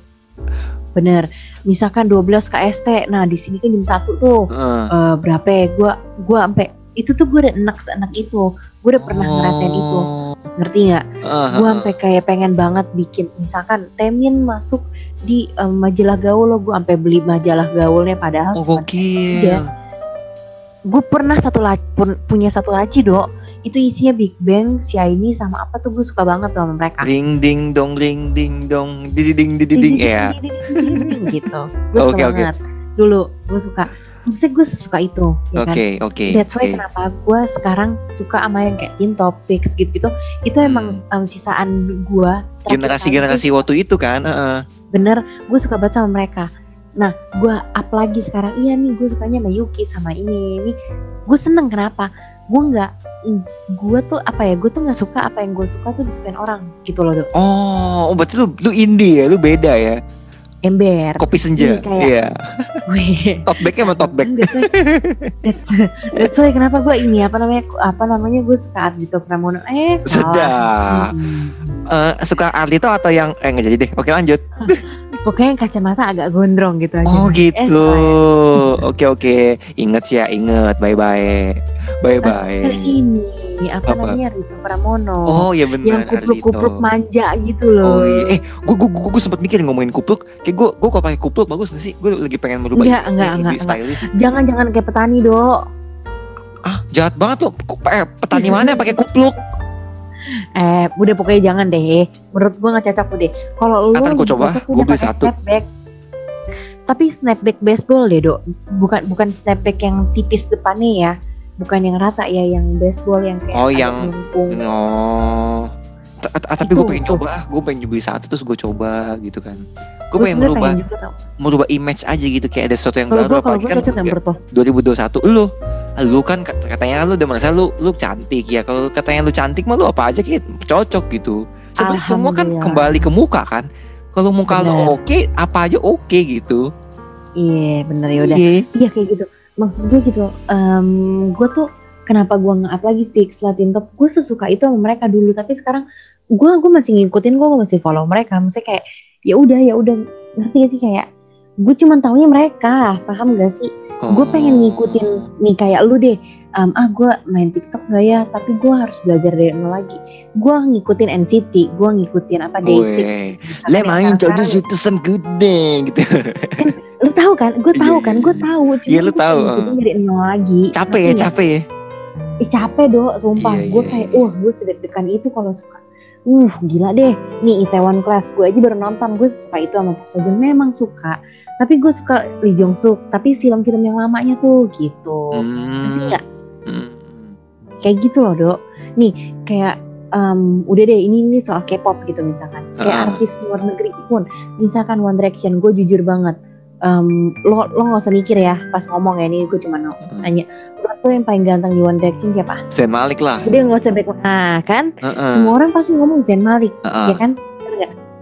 Speaker 1: Bener. Misalkan 12 KST nah di sini kan jam satu tuh.
Speaker 2: Heeh.
Speaker 1: eh, berapa ya? Gue gue sampai itu tuh gue udah enak seenak itu. Gue udah pernah ngerasain itu.
Speaker 2: Oh.
Speaker 1: ngerti nggak?
Speaker 2: Heeh.
Speaker 1: gue sampai kayak pengen banget bikin misalkan Temin masuk di eh, majalah gaul lo gue sampai beli majalah gaulnya padahal
Speaker 2: Oh gokil.
Speaker 1: Gue pernah satu laci pun- punya satu laci dok itu isinya Big Bang si ini sama apa tuh gue suka banget tuh sama mereka
Speaker 2: Ring ding dong ring ding dong diding diding ya.
Speaker 1: gitu gue suka
Speaker 2: oke.
Speaker 1: banget dulu gue suka maksudnya gue suka itu ya kan
Speaker 2: Oke oke.
Speaker 1: That's why
Speaker 2: oke.
Speaker 1: kenapa gue sekarang suka sama yang kayak Teen Top Fix gitu-gitu. Itu emang em, sisaan gue.
Speaker 2: Generasi-generasi waktu itu kan. heeh.
Speaker 1: Bener, gue suka banget sama mereka. Nah, gue up lagi sekarang. Iya nih, gue sukanya sama Yuki sama ini. Ini gue seneng kenapa? Gue nggak, gue tuh apa ya? Gue tuh nggak suka apa yang gue suka tuh disukain orang gitu loh dok.
Speaker 2: Oh, oh, berarti lu lu indie ya, lu beda ya.
Speaker 1: Ember.
Speaker 2: Kopi senja.
Speaker 1: Iya, kayak-
Speaker 2: Iya.
Speaker 1: Gue.
Speaker 2: Tote bag-nya sama tote bag.
Speaker 1: That's why, that's, that's why kenapa gue ini apa namanya apa namanya gue suka Ardito Pramono eh salah
Speaker 2: Sedap.
Speaker 1: Hmm.
Speaker 2: Eh, suka Ardito atau yang eh nggak jadi deh. Oke lanjut.
Speaker 1: Pokoknya yang kacamata agak gondrong gitu aja
Speaker 2: Oh
Speaker 1: Eh,
Speaker 2: gitu. Oke oke, inget ya, inget. Bye bye, bye bye.
Speaker 1: Ini apa,
Speaker 2: Apa?
Speaker 1: namanya Rito Pramono.
Speaker 2: Oh iya benar.
Speaker 1: yang kupluk-kupluk manja gitu loh.
Speaker 2: Oh iya, eh, gue gue gue sempat mikir ngomongin kupluk, kayak gue gue kalau pakai kupluk bagus gak sih? Gue lagi pengen merubah
Speaker 1: Enggak, enggak, enggak,
Speaker 2: stylish.
Speaker 1: Jangan-jangan kayak petani, Dok.
Speaker 2: Ah, jahat banget. Ku- Eh, petani mana pakai kupluk?
Speaker 1: Eh, udah pokoknya jangan deh. Menurut gua nggak cocok deh. Kalau lu
Speaker 2: gua
Speaker 1: lebih
Speaker 2: coba.
Speaker 1: udah
Speaker 2: beli satu.
Speaker 1: Snapback. Tapi snapback baseball deh, Dok. Bukan bukan snapback yang tipis depannya ya. Bukan yang rata ya, yang baseball yang kayak
Speaker 2: Oh, yang-
Speaker 1: melengkung.
Speaker 2: Oh. Ta- ta- Tapi gue pengen coba, gue pengen beli satu terus gue coba gitu kan. Gue pengen merubah,
Speaker 1: pengen juga
Speaker 2: merubah image aja gitu kayak ada sesuatu yang
Speaker 1: Kalau
Speaker 2: baru.
Speaker 1: gua
Speaker 2: apalagi kan
Speaker 1: cocok lo.
Speaker 2: 2021 lu, lu kan kat- katanya lu udah merasa lu lu cantik ya. Kalau katanya lu cantik mah lu apa aja kayak cocok gitu. Sebenarnya semua kan kembali ke muka kan. Kalau muka
Speaker 1: Bener.
Speaker 2: lu oke, apa aja oke gitu.
Speaker 1: Iya, bener ya udah.
Speaker 2: Iya.
Speaker 1: Iya kayak gitu. Maksud gue gitu. em gue tuh kenapa gue nge-up lagi fix Latin Top. Gue sesuka itu sama mereka dulu. Tapi sekarang gue gue masih ngikutin. Gue masih follow mereka. Maksudnya kayak ya udah ya udah ngerti gak sih kayak gue cuman taunya mereka. Paham gak sih? Gue pengen
Speaker 2: Oh.
Speaker 1: ngikutin nih kayak lu deh. Em, ah gue main TikTok gak ya? Tapi gue harus belajar dari nol lagi. Gue ngikutin NCT. Gue ngikutin apa Day6.
Speaker 2: Weh.
Speaker 1: Misalkan
Speaker 2: Let
Speaker 1: yang
Speaker 2: me
Speaker 1: sekarang-
Speaker 2: introduce you to some good thing gitu.
Speaker 1: lu tahu kan gue tahu
Speaker 2: Iya,
Speaker 1: kan
Speaker 2: iya,
Speaker 1: gue
Speaker 2: iya.
Speaker 1: tahu cuma
Speaker 2: Iya, lu tahu,
Speaker 1: pengen ngikutin dari nol lagi
Speaker 2: capek ya, capek ya.
Speaker 1: Ih, capek dok sumpah gue kayak wah gue sedek-dekan itu kalau suka uh gila deh nih Itaewon Class gue aja baru nonton gue suka itu sama Park Seo Joon memang suka tapi gue suka Lee Jong Suk tapi film-film yang lamanya tuh gitu
Speaker 2: Hmm.
Speaker 1: nggak
Speaker 2: Hmm.
Speaker 1: kayak gitu loh dok nih kayak em, udah deh ini ini soal K-pop gitu misalkan kayak
Speaker 2: Ah.
Speaker 1: artis luar negeri pun misalkan One Direction gue jujur banget em, lo lo nggak usah mikir ya pas ngomong ya ini gue cuma mau nanya lo yang paling ganteng di One Direction siapa?
Speaker 2: Zayn Malik lah.
Speaker 1: Udah nggak usah back nah kan
Speaker 2: Heeh.
Speaker 1: semua orang pasti ngomong Zayn Malik
Speaker 2: Heeh.
Speaker 1: ya kan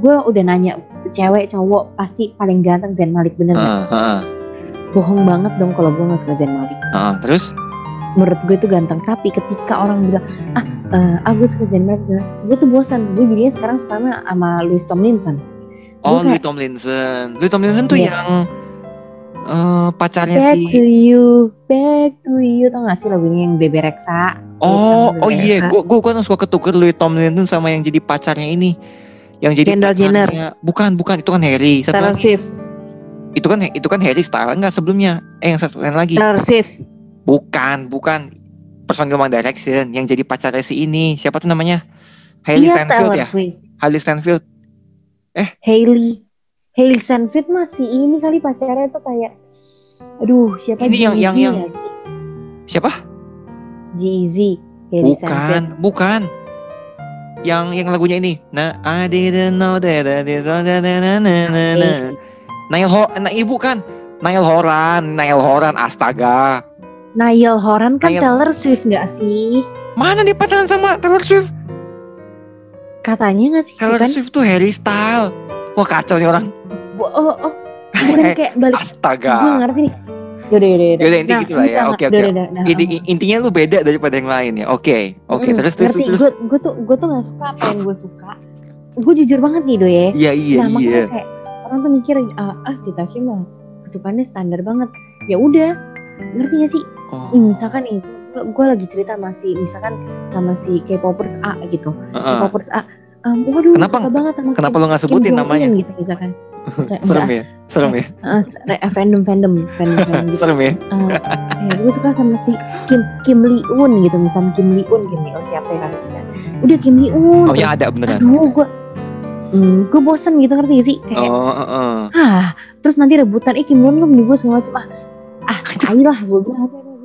Speaker 1: gue udah nanya cewek cowok pasti paling ganteng Zayn Malik bener nggak?
Speaker 2: Heeh, heeh,
Speaker 1: bohong banget dong kalau gue nggak suka Zayn Malik
Speaker 2: heeh. Terus?
Speaker 1: menurut gue itu ganteng tapi ketika orang bilang ah eh, ah gue suka Zayn Malik gue tuh bosan gue jadinya sekarang suka sama Louis Tomlinson
Speaker 2: Oh,
Speaker 1: Gue
Speaker 2: Louis Tomlinson. Louis Tomlinson tuh
Speaker 1: Iya.
Speaker 2: yang eh, pacarnya
Speaker 1: Back
Speaker 2: si
Speaker 1: to you, back to you, tau gak sih lagunya yang Bebe Rexha?
Speaker 2: Oh,
Speaker 1: Bebe
Speaker 2: oh iya,
Speaker 1: Rexha.
Speaker 2: gua gua kan suka ketuker Louis Tomlinson sama yang jadi pacarnya ini. Yang jadi
Speaker 1: Kendall Jenner.
Speaker 2: Bukan, bukan, itu kan Harry. Satu
Speaker 1: Taylor. Swift,
Speaker 2: Itu kan itu kan Harry style enggak sebelumnya. Eh yang satu lain lagi.
Speaker 1: Taylor Swift,
Speaker 2: Bukan, bukan. Personil One Direction yang jadi pacarnya si ini. Siapa tuh namanya? Hailey
Speaker 1: iya Taylor
Speaker 2: ya? Hailey Steinfeld.
Speaker 1: Hailey, Hailey Steinfeld masih ini kali pacarnya tuh kayak, aduh siapa
Speaker 2: Ini yang- yang- yang-? Siapa?
Speaker 1: Steinfeld.
Speaker 2: Bukan, bukan. Yang yang lagunya ini. Nah, I didn't know that I did so that na na na na na. Nail Hor, nah ibu kan. Nail Horan, Nail Horan, astaga.
Speaker 1: Niall Horan kan
Speaker 2: Niall-
Speaker 1: Taylor Swift gak sih?
Speaker 2: Mana dia pacaran sama Taylor Swift?
Speaker 1: Katanya gak sih?
Speaker 2: Taylor
Speaker 1: Bukan?
Speaker 2: Swift tuh Harry Style. Wah kacau nih orang.
Speaker 1: Oh, oh, bukan kayak balik. Gue
Speaker 2: Astaga.
Speaker 1: ngerti nih. Yaudah, yaudah, yaudah.
Speaker 2: Yaudah, inti gitu lah ya.
Speaker 1: enggak,
Speaker 2: Oke,
Speaker 1: udah,
Speaker 2: oke.
Speaker 1: udah, udah.
Speaker 2: Inti- intinya lu beda daripada yang lain ya. Oke, oke.
Speaker 1: Mm,
Speaker 2: Terus terus
Speaker 1: ngerti
Speaker 2: terus.
Speaker 1: gue gue tuh gue tuh nggak suka apa yang gue suka gue jujur banget nih do ya
Speaker 2: Iya iya
Speaker 1: nah
Speaker 2: iya.
Speaker 1: makanya kayak orang tuh mikir ah, ah Cita Tasya mah kesukaannya standar banget ya udah ngerti gak sih
Speaker 2: Oh.
Speaker 1: Nih, misalkan nih gue lagi cerita masih misalkan sama si K-popers A gitu
Speaker 2: Heeh.
Speaker 1: K-popers A um, waduh
Speaker 2: Kenapa-
Speaker 1: suka banget sama
Speaker 2: Kenapa nggak
Speaker 1: Kim
Speaker 2: sebutin namanya?
Speaker 1: Gitu misalkan
Speaker 2: Serem ya, serem ya,
Speaker 1: ah, re- fandom fandom fandom fandom gitu
Speaker 2: serem ya.
Speaker 1: uh, ya gue suka sama si Kim Kim Lee Un gitu misalnya Kim Lee Un Kim Lee Un siapa ya kan udah Kim Lee Un
Speaker 2: Oh ya ada beneran.
Speaker 1: aduh gue hmm, gue bosen gitu ngerti gak sih kayak
Speaker 2: Oh, heeh.
Speaker 1: ah terus nanti rebutan eh Kim Lee Un lu gue segala macam ah ah tai lah gue bilang gue yang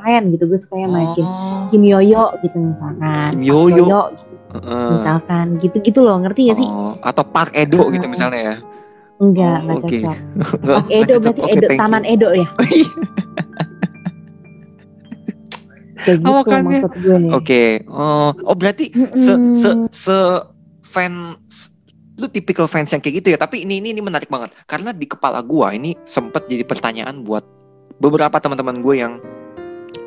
Speaker 1: lain gitu gue suka yang Kim
Speaker 2: Oh.
Speaker 1: Kim Yoyo gitu misalkan
Speaker 2: Kim
Speaker 1: Park
Speaker 2: Yoyo.
Speaker 1: gitu,
Speaker 2: Heeh.
Speaker 1: misalkan gitu-gitu loh ngerti gak sih
Speaker 2: Oh, atau Park Edo gitu
Speaker 1: Ah.
Speaker 2: misalnya ya.
Speaker 1: Enggak
Speaker 2: Oh,
Speaker 1: enggak
Speaker 2: oke.
Speaker 1: cocok
Speaker 2: Nggak-
Speaker 1: Park Edo
Speaker 2: cocok.
Speaker 1: berarti
Speaker 2: Oke,
Speaker 1: Edo
Speaker 2: thank you.
Speaker 1: Taman Edo ya kayak gitu
Speaker 2: Oh, makanya.
Speaker 1: maksud gue
Speaker 2: Oke. Oh, oh berarti se se
Speaker 1: Mm-mm.
Speaker 2: se fans lu tipikal fans yang kayak gitu ya. Tapi ini ini ini menarik banget karena di kepala gua ini sempat jadi pertanyaan buat beberapa teman-teman gue yang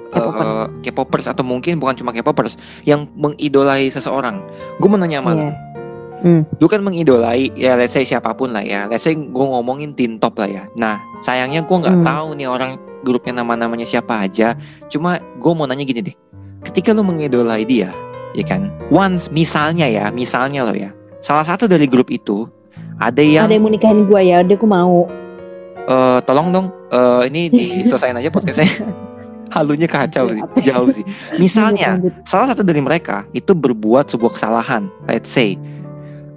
Speaker 1: K-popers.
Speaker 2: K-popers atau mungkin bukan cuma K-popers yang mengidolai seseorang. Gue mau nanya sama
Speaker 1: Iya. Hmm.
Speaker 2: lu kan mengidolai ya let's say siapa pun lah ya. Let's say gue ngomongin tin top lah ya. Nah sayangnya gue nggak
Speaker 1: Hmm.
Speaker 2: tahu nih orang grupnya nama-namanya siapa aja. Cuma gue mau nanya gini deh. Ketika lu mengidolai dia ya kan? Once misalnya ya misalnya lo ya. Salah satu dari grup itu ada yang
Speaker 1: Ada yang mau nikahin gue ya, udah gue mau.
Speaker 2: eh, tolong dong eh, ini diselesain aja podcastnya. Halunya kacau sih
Speaker 1: Apa?
Speaker 2: jauh sih. Misalnya
Speaker 1: Lanjut,
Speaker 2: salah satu dari mereka itu berbuat sebuah kesalahan let's say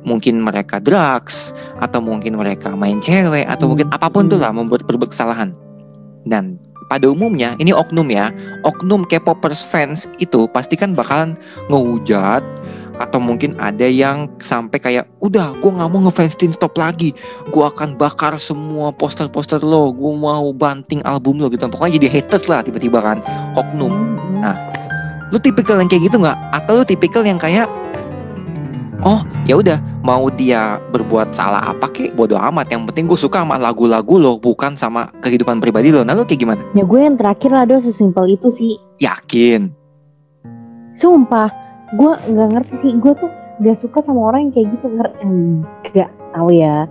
Speaker 2: mungkin mereka drugs atau mungkin mereka main cewek atau mungkin apa pun
Speaker 1: Hmm.
Speaker 2: tuh lah membuat berbuat kesalahan. Dan pada umumnya ini oknum ya oknum K-popers fans itu pasti kan bakalan ngehujat atau mungkin ada yang sampai kayak udah gue nggak mau ngefans Teen Stop lagi. Gue akan bakar semua poster-poster lo. Gue mau banting album lo gitu. Pokoknya jadi haters lah tiba-tiba kan oknum.
Speaker 1: Hmm.
Speaker 2: Nah, lu tipikal yang kayak gitu nggak? Atau lu tipikal yang kayak oh ya udah mau dia berbuat salah apa kek bodo amat yang penting gue suka sama lagu-lagu lo bukan sama kehidupan pribadi lo nah lu kayak gimana
Speaker 1: Ya gue yang terakhir lah, do sesimpel itu sih.
Speaker 2: yakin
Speaker 1: Sumpah, gue nggak ngerti sih. Gue tuh gak suka sama orang yang kayak gitu. Ngerti? Gak tahu ya.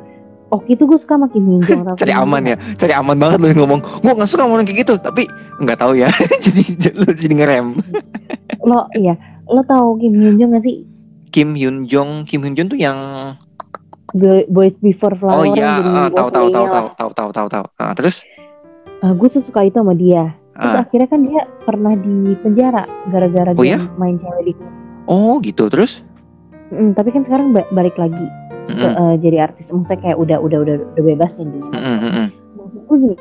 Speaker 1: Oke itu gue suka sama Kim Min Jong.
Speaker 2: cari aman ya cari aman banget lo yang ngomong gue nggak suka sama orang kayak gitu tapi nggak tahu ya jadi lu jadi ngerem
Speaker 1: Lo iya, lo tahu Kim Min Jong gak sih?
Speaker 2: Kim Hyun Jong Kim Hyun Jong tuh yang
Speaker 1: Boy- Boys Before
Speaker 2: oh
Speaker 1: Flower yang
Speaker 2: iya ah, tahu tahu tahu tahu tahu tahu tahu tahu Ah, terus
Speaker 1: lah. Ah, gue tuh suka itu sama dia. Terus
Speaker 2: ah,
Speaker 1: akhirnya kan dia pernah di penjara gara-gara
Speaker 2: Oh
Speaker 1: dia
Speaker 2: ya?
Speaker 1: main cewek di
Speaker 2: oh gitu terus
Speaker 1: Mm, tapi kan sekarang ba- balik lagi ke,
Speaker 2: Mm-mm,
Speaker 1: eh, jadi artis. Maksudnya kayak udah udah udah udah bebas nih dia.
Speaker 2: mm-mm, mm-mm.
Speaker 1: Maksud gue gini,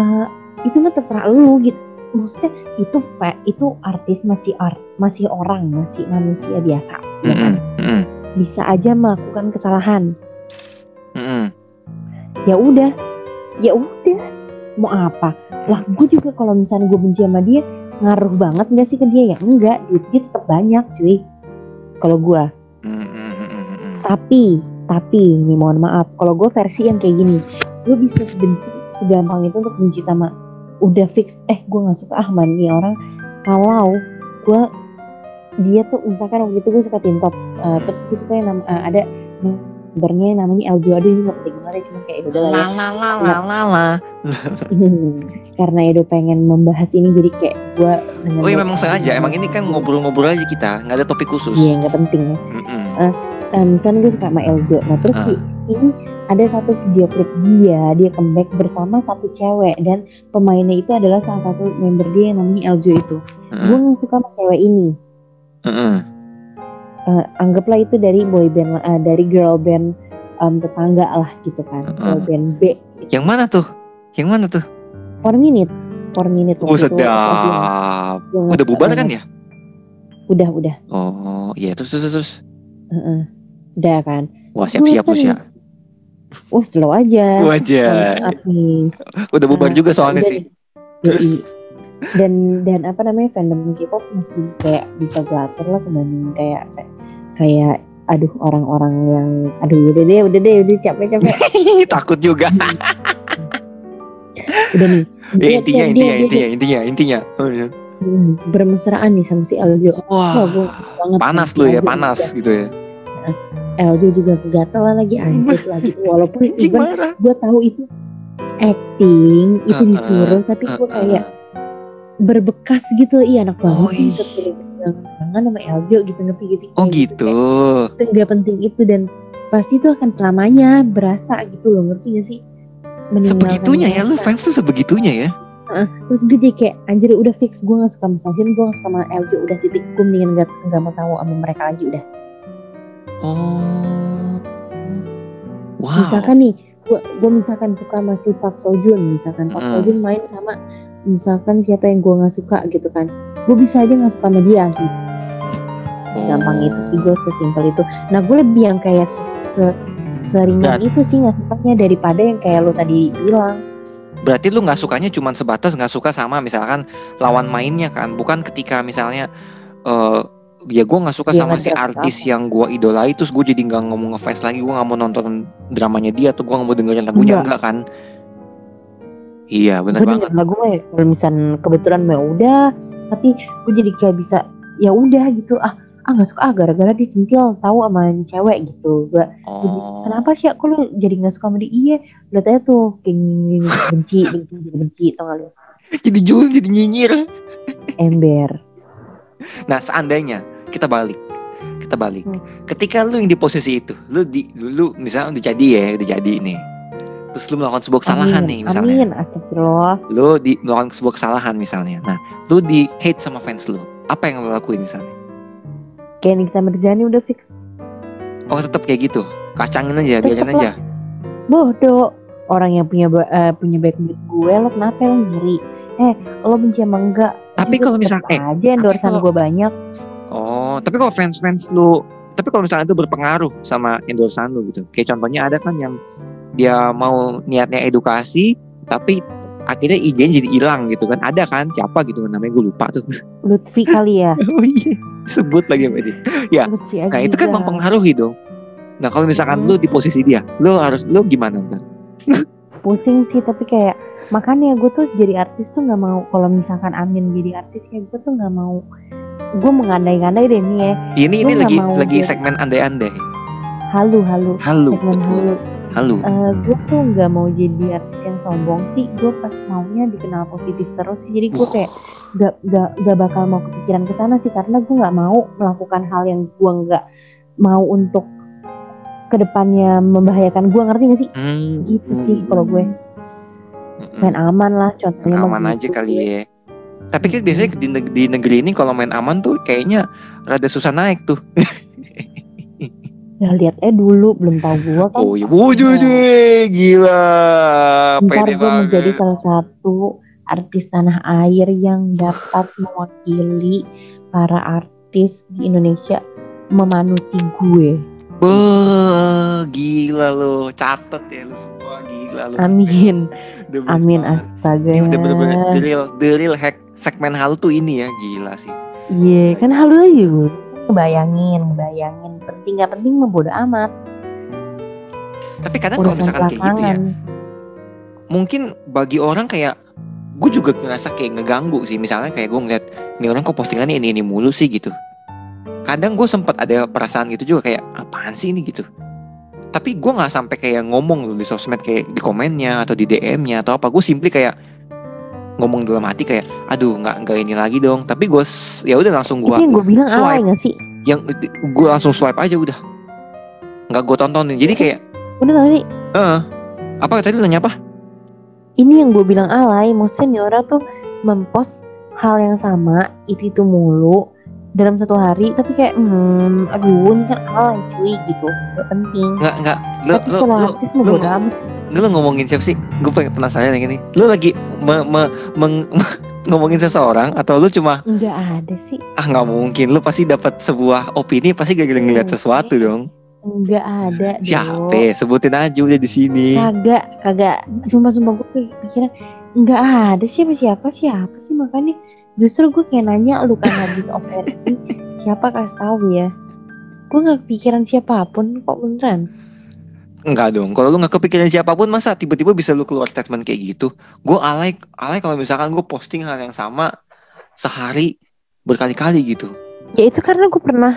Speaker 1: eh, itu mah terserah lu gitu. Maksudnya itu pak itu artis masih art masih orang masih manusia biasa, ya kan?
Speaker 2: Mm-mm,
Speaker 1: Bisa aja melakukan kesalahan.
Speaker 2: mm-mm.
Speaker 1: Ya udah, ya udah. Mau apa? Lah gue juga kalau misalnya gue benci sama dia ngaruh banget nggak sih ke dia ya enggak duit dia tetap banyak cuy kalau gue
Speaker 2: Mm, mm, mm, mm, mm.
Speaker 1: Tapi, tapi nih mohon maaf, kalau gue versi yang kayak gini, gue bisa sebenci, segampang itu untuk benci sama udah fix, eh gue nggak suka ah nih orang. Kalau gue dia tuh misalkan waktu itu gue suka tintop, eh, terus gue suka yang nama, eh, ada membernya namanya Eljo, aduh ini gak penting banget ya, cuma kayak udah lah ya.
Speaker 2: la la la la la.
Speaker 1: Karena Edo pengen membahas ini jadi kayak gue
Speaker 2: Oh iya memang sengaja. Emang ini kan ngobrol-ngobrol aja kita, nggak ada topik khusus.
Speaker 1: Iya nggak penting ya.
Speaker 2: Mm-mm.
Speaker 1: Eh, misalnya gue suka sama Eljo, nah terus di- ini ada satu video klip dia, dia comeback bersama satu cewek dan pemainnya itu adalah salah satu member dia yang namanya Eljo itu.
Speaker 2: Mm-mm.
Speaker 1: Gue nggak suka sama cewek ini.
Speaker 2: Mm-mm.
Speaker 1: Eh, anggaplah itu dari boy band, eh, dari girl band em, tetangga lah gitu kan, girl
Speaker 2: Mm-mm.
Speaker 1: band B.
Speaker 2: Yang mana tuh? Yang mana tuh?
Speaker 1: For minute, for minute
Speaker 2: Oh
Speaker 1: itu,
Speaker 2: sedap.
Speaker 1: nggak
Speaker 2: Udah bubar kan ya?
Speaker 1: Udah, udah,
Speaker 2: Oh iya terus terus terus.
Speaker 1: Heeh. udah kan.
Speaker 2: Wah siap-siap bos ya.
Speaker 1: Oh slow aja.
Speaker 2: Wajar.
Speaker 1: Nih.
Speaker 2: Udah bubar
Speaker 1: Ah,
Speaker 2: juga soalnya
Speaker 1: udah
Speaker 2: sih.
Speaker 1: Yoi. Dan dan apa namanya fandom K-pop masih kayak bisa gue atur lah kebanding kayak kayak aduh orang-orang yang aduh udah deh udah deh udah capek capek
Speaker 2: Takut juga.
Speaker 1: udah nih
Speaker 2: Ya,
Speaker 1: Dia-
Speaker 2: intinya
Speaker 1: dia-
Speaker 2: intinya
Speaker 1: dia-
Speaker 2: intinya intinya intinya. Oh, iya.
Speaker 1: Hmm, bermesraan nih sama si Eljo Wah, suka banget
Speaker 2: panas lu ya panas
Speaker 1: juga.
Speaker 2: gitu ya.
Speaker 1: Eljo juga kegatalan lagi anjir lagi. Walaupun even gue tahu itu acting itu disuruh tapi gue kayak berbekas gitu. Iya anak banget
Speaker 2: Oh,
Speaker 1: sih
Speaker 2: iya.
Speaker 1: pegangan sama Eljo gitu ngerti sih
Speaker 2: Oh gitu.
Speaker 1: kayak nggak penting itu dan pasti itu akan selamanya berasa gitu loh ngerti gak sih?
Speaker 2: Sebegitunya ya lu fans tuh sebegitunya ya.
Speaker 1: terus gue jadi kayak anjir udah fix gue gak suka sama Songhyun gue gak suka sama Eljo udah titik gue mendingan gak, gak mau tahu sama mereka lagi udah
Speaker 2: Oh. Wow.
Speaker 1: misalkan nih gue gue misalkan suka sama si Park Seo Joon misalkan Park Seo
Speaker 2: Mm.
Speaker 1: Joon main sama misalkan siapa yang gue nggak suka gitu kan gue bisa aja nggak suka sama dia gitu segampang
Speaker 2: Oh.
Speaker 1: itu sih gue sesimpel itu nah gue lebih yang kayak se se- seringan
Speaker 2: Dan-
Speaker 1: itu sih nggak sukanya daripada yang kayak lo tadi bilang
Speaker 2: Berarti lu nggak sukanya cuma sebatas nggak suka sama misalkan lawan mainnya kan, bukan ketika misalnya eh ya gue nggak suka
Speaker 1: Dia
Speaker 2: sama si artis yang gue idolai terus gue jadi nggak ngomong ngefans lagi gue nggak mau nonton dramanya dia atau gue nggak mau dengerin lagunya
Speaker 1: Enggak.
Speaker 2: enggak kan? Iya benar
Speaker 1: gue
Speaker 2: banget.
Speaker 1: lagu mah ya, kalau misalnya kebetulan mah ya udah tapi gue jadi kayak bisa ya udah gitu ah ah nggak suka ah gara-gara dia centil tahu sama cewek gitu. Gue jadi,
Speaker 2: Oh.
Speaker 1: kenapa sih aku lu jadi nggak suka sama dia? Iya lihat aja tuh kayak benci benci benci, benci tau gak lu?
Speaker 2: Jadi jual jadi nyinyir.
Speaker 1: ember.
Speaker 2: Nah, seandainya kita balik. Kita balik.
Speaker 1: Hmm.
Speaker 2: Ketika lu yang di posisi itu, lu di lu, lu misalnya udah jadi ya, udah jadi nih. Terus lu melakukan sebuah kesalahan
Speaker 1: amin,
Speaker 2: nih misalnya.
Speaker 1: amin astagfirullah
Speaker 2: Lu di melakukan sebuah kesalahan misalnya. Nah, lu di hate sama fans lu. Apa yang lu lakuin misalnya?
Speaker 1: kayak Nikita Mirzani udah fix
Speaker 2: Oh, tetap kayak gitu. Kacangin aja,
Speaker 1: Tetep
Speaker 2: biarin
Speaker 1: lah.
Speaker 2: aja.
Speaker 1: bodoh orang yang punya eh, punya baik duit gue lo kenapa lo ngiri eh lo benci sama enggak
Speaker 2: Tapi kalau misalnya- eh,
Speaker 1: aja endorsean gue banyak
Speaker 2: Oh, tapi kalau fans-fans lu, tapi kalau misalnya itu berpengaruh sama endorsan lu gitu. Kayak contohnya ada kan yang dia mau niatnya edukasi, tapi akhirnya IG-nya jadi hilang gitu kan. Ada kan siapa gitu namanya gue lupa tuh.
Speaker 1: Lutfi kali ya
Speaker 2: oh iya, sebut lagi sama dia. Ya,
Speaker 1: Lutfi
Speaker 2: Nah, itu kan mempengaruhi dong. Nah, kalau misalkan
Speaker 1: Hmm.
Speaker 2: lu di posisi dia, lu harus lu gimana ntar?
Speaker 1: pusing sih tapi kayak makanya gue tuh jadi artis tuh nggak mau kalau misalkan Amin jadi artis ya gue tuh nggak mau gue mengandai-andai deh nih ya
Speaker 2: Ini ini
Speaker 1: Lu nggak
Speaker 2: lagi lagi
Speaker 1: dia-
Speaker 2: segmen andai-andai.
Speaker 1: halu halu
Speaker 2: Halu.
Speaker 1: segmen halu
Speaker 2: Halu.
Speaker 1: Eh, gue tuh nggak mau jadi artis yang sombong sih gue pas maunya dikenal positif terus sih jadi gue kayak gak, gak, gak bakal mau kepikiran ke sana sih karena gue nggak mau melakukan hal yang gue nggak mau untuk ke depannya membahayakan gue ngerti gak sih
Speaker 2: Hmm.
Speaker 1: gitu sih kalau gue
Speaker 2: Mm-mm.
Speaker 1: main aman lah contohnya
Speaker 2: aman
Speaker 1: gitu
Speaker 2: aja kali ya. Tapi kan biasanya di, neg- di negeri ini kalau main aman tuh kayaknya rada susah naik tuh.
Speaker 1: ya lihat eh dulu belum tahu gue kan
Speaker 2: Oh iya, wujud gila.
Speaker 1: ntar gue menjadi salah satu artis tanah air yang dapat mewakili para artis di Indonesia memanuti gue.
Speaker 2: Beuh, gila lo. Catet ya lu semua gila lo.
Speaker 1: Amin, amin astaga.
Speaker 2: Ini udah bener-bener the real, the real hack segmen halu tuh ini ya, gila sih.
Speaker 1: Iya, kan halu aja gue. Ngebayangin, ngebayangin. Penting gak penting mah bodo amat.
Speaker 2: Tapi kadang kalau misalkan kayak gitu ya, mungkin bagi orang kayak gue juga ngerasa kayak ngeganggu sih misalnya kayak gue ngeliat ini orang kok postingannya ini ini mulu sih gitu kadang gue sempat ada perasaan gitu juga kayak apaan sih ini gitu tapi gue nggak sampai kayak ngomong loh di sosmed kayak di komennya atau di DM-nya atau apa gue simply kayak ngomong dalam hati kayak aduh nggak nggak ini lagi dong tapi gue ya udah langsung
Speaker 1: Itu
Speaker 2: gue
Speaker 1: yang gue bilang
Speaker 2: swipe.
Speaker 1: alay gak sih?
Speaker 2: yang gue langsung swipe aja udah nggak gue tontonin jadi kayak
Speaker 1: Udah sih?
Speaker 2: eh apa tadi nanya apa
Speaker 1: Ini yang gue bilang alay. Maksudnya nih orang tuh mempost hal yang sama itu itu mulu dalam satu hari tapi kayak hmm aduh ini kan alay cuy gitu gak penting
Speaker 2: nggak nggak
Speaker 1: mah
Speaker 2: lu
Speaker 1: bodo amat sih.
Speaker 2: Nggak lu ngomongin siapa sih? Gue pengen penasaran yang ini. Lu lagi me- me- meng- ngomongin seseorang atau lu cuma
Speaker 1: nggak ada sih
Speaker 2: ah nggak mungkin lu pasti dapat sebuah opini pasti gak ngeliat sesuatu dong.
Speaker 1: nggak ada.
Speaker 2: Siapa? Sebutin aja udah di sini.
Speaker 1: kagak kagak sumpah sumpah gue pikiran nggak ada siapa siapa siapa sih makanya justru gue kayak nanya lu kan habis operasi siapa kasih tahu ya gue nggak kepikiran siapa pun kok beneran
Speaker 2: Enggak dong. Kalau lu nggak kepikiran siapa pun masa tiba-tiba bisa lu keluar statement kayak gitu. Gue alay alay kalau misalkan gue posting hal yang sama sehari berkali-kali gitu.
Speaker 1: ya itu karena gue pernah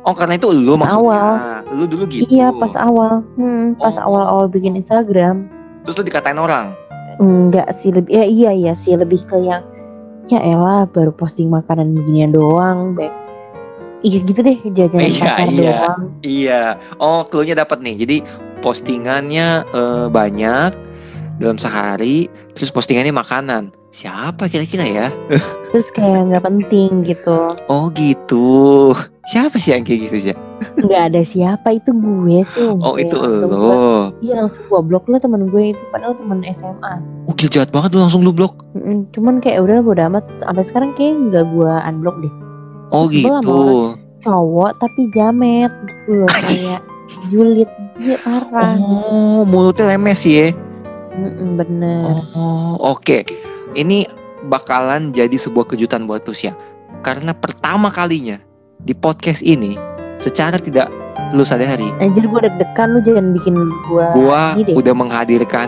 Speaker 2: Oh karena itu lu maksudnya. Lu dulu gitu.
Speaker 1: iya pas awal hmm, pas
Speaker 2: Oh.
Speaker 1: awal-awal bikin Instagram
Speaker 2: Terus lu dikatain orang.
Speaker 1: enggak sih lebih ya iya iya sih lebih ke yang ya elah baru posting makanan beginian doang baik iya gitu deh jajanan
Speaker 2: Iya,
Speaker 1: pasar
Speaker 2: iya.
Speaker 1: doang
Speaker 2: Iya. Oh, clue-nya dapat nih. Jadi postingannya eh, banyak dalam sehari, terus postingannya makanan. Siapa kira-kira ya?
Speaker 1: terus kayak nggak penting gitu
Speaker 2: Oh, gitu. Siapa sih yang kayak gitu sih?
Speaker 1: nggak ada siapa itu gue sih
Speaker 2: Oh, itu
Speaker 1: gue-
Speaker 2: lo.
Speaker 1: iya langsung gue blok lo temen gue itu padahal temen SMA
Speaker 2: gila jahat banget lu langsung lu blok.
Speaker 1: Mm-mm, cuman kayak udah bodo amat sampai sekarang kayak nggak gue unblock deh
Speaker 2: Oh,
Speaker 1: Sebel sama
Speaker 2: gitu.
Speaker 1: cowok tapi jamet gitu loh kayak julid dia parah
Speaker 2: Oh, mulutnya lemes ya.
Speaker 1: Mm-mm, bener
Speaker 2: Oh, oke. Ini bakalan jadi sebuah kejutan buat Lucia. Karena pertama kalinya di podcast ini secara tidak lu sadari
Speaker 1: anjir gue deg-degan lu jangan bikin gue
Speaker 2: gua
Speaker 1: deh.
Speaker 2: udah menghadirkan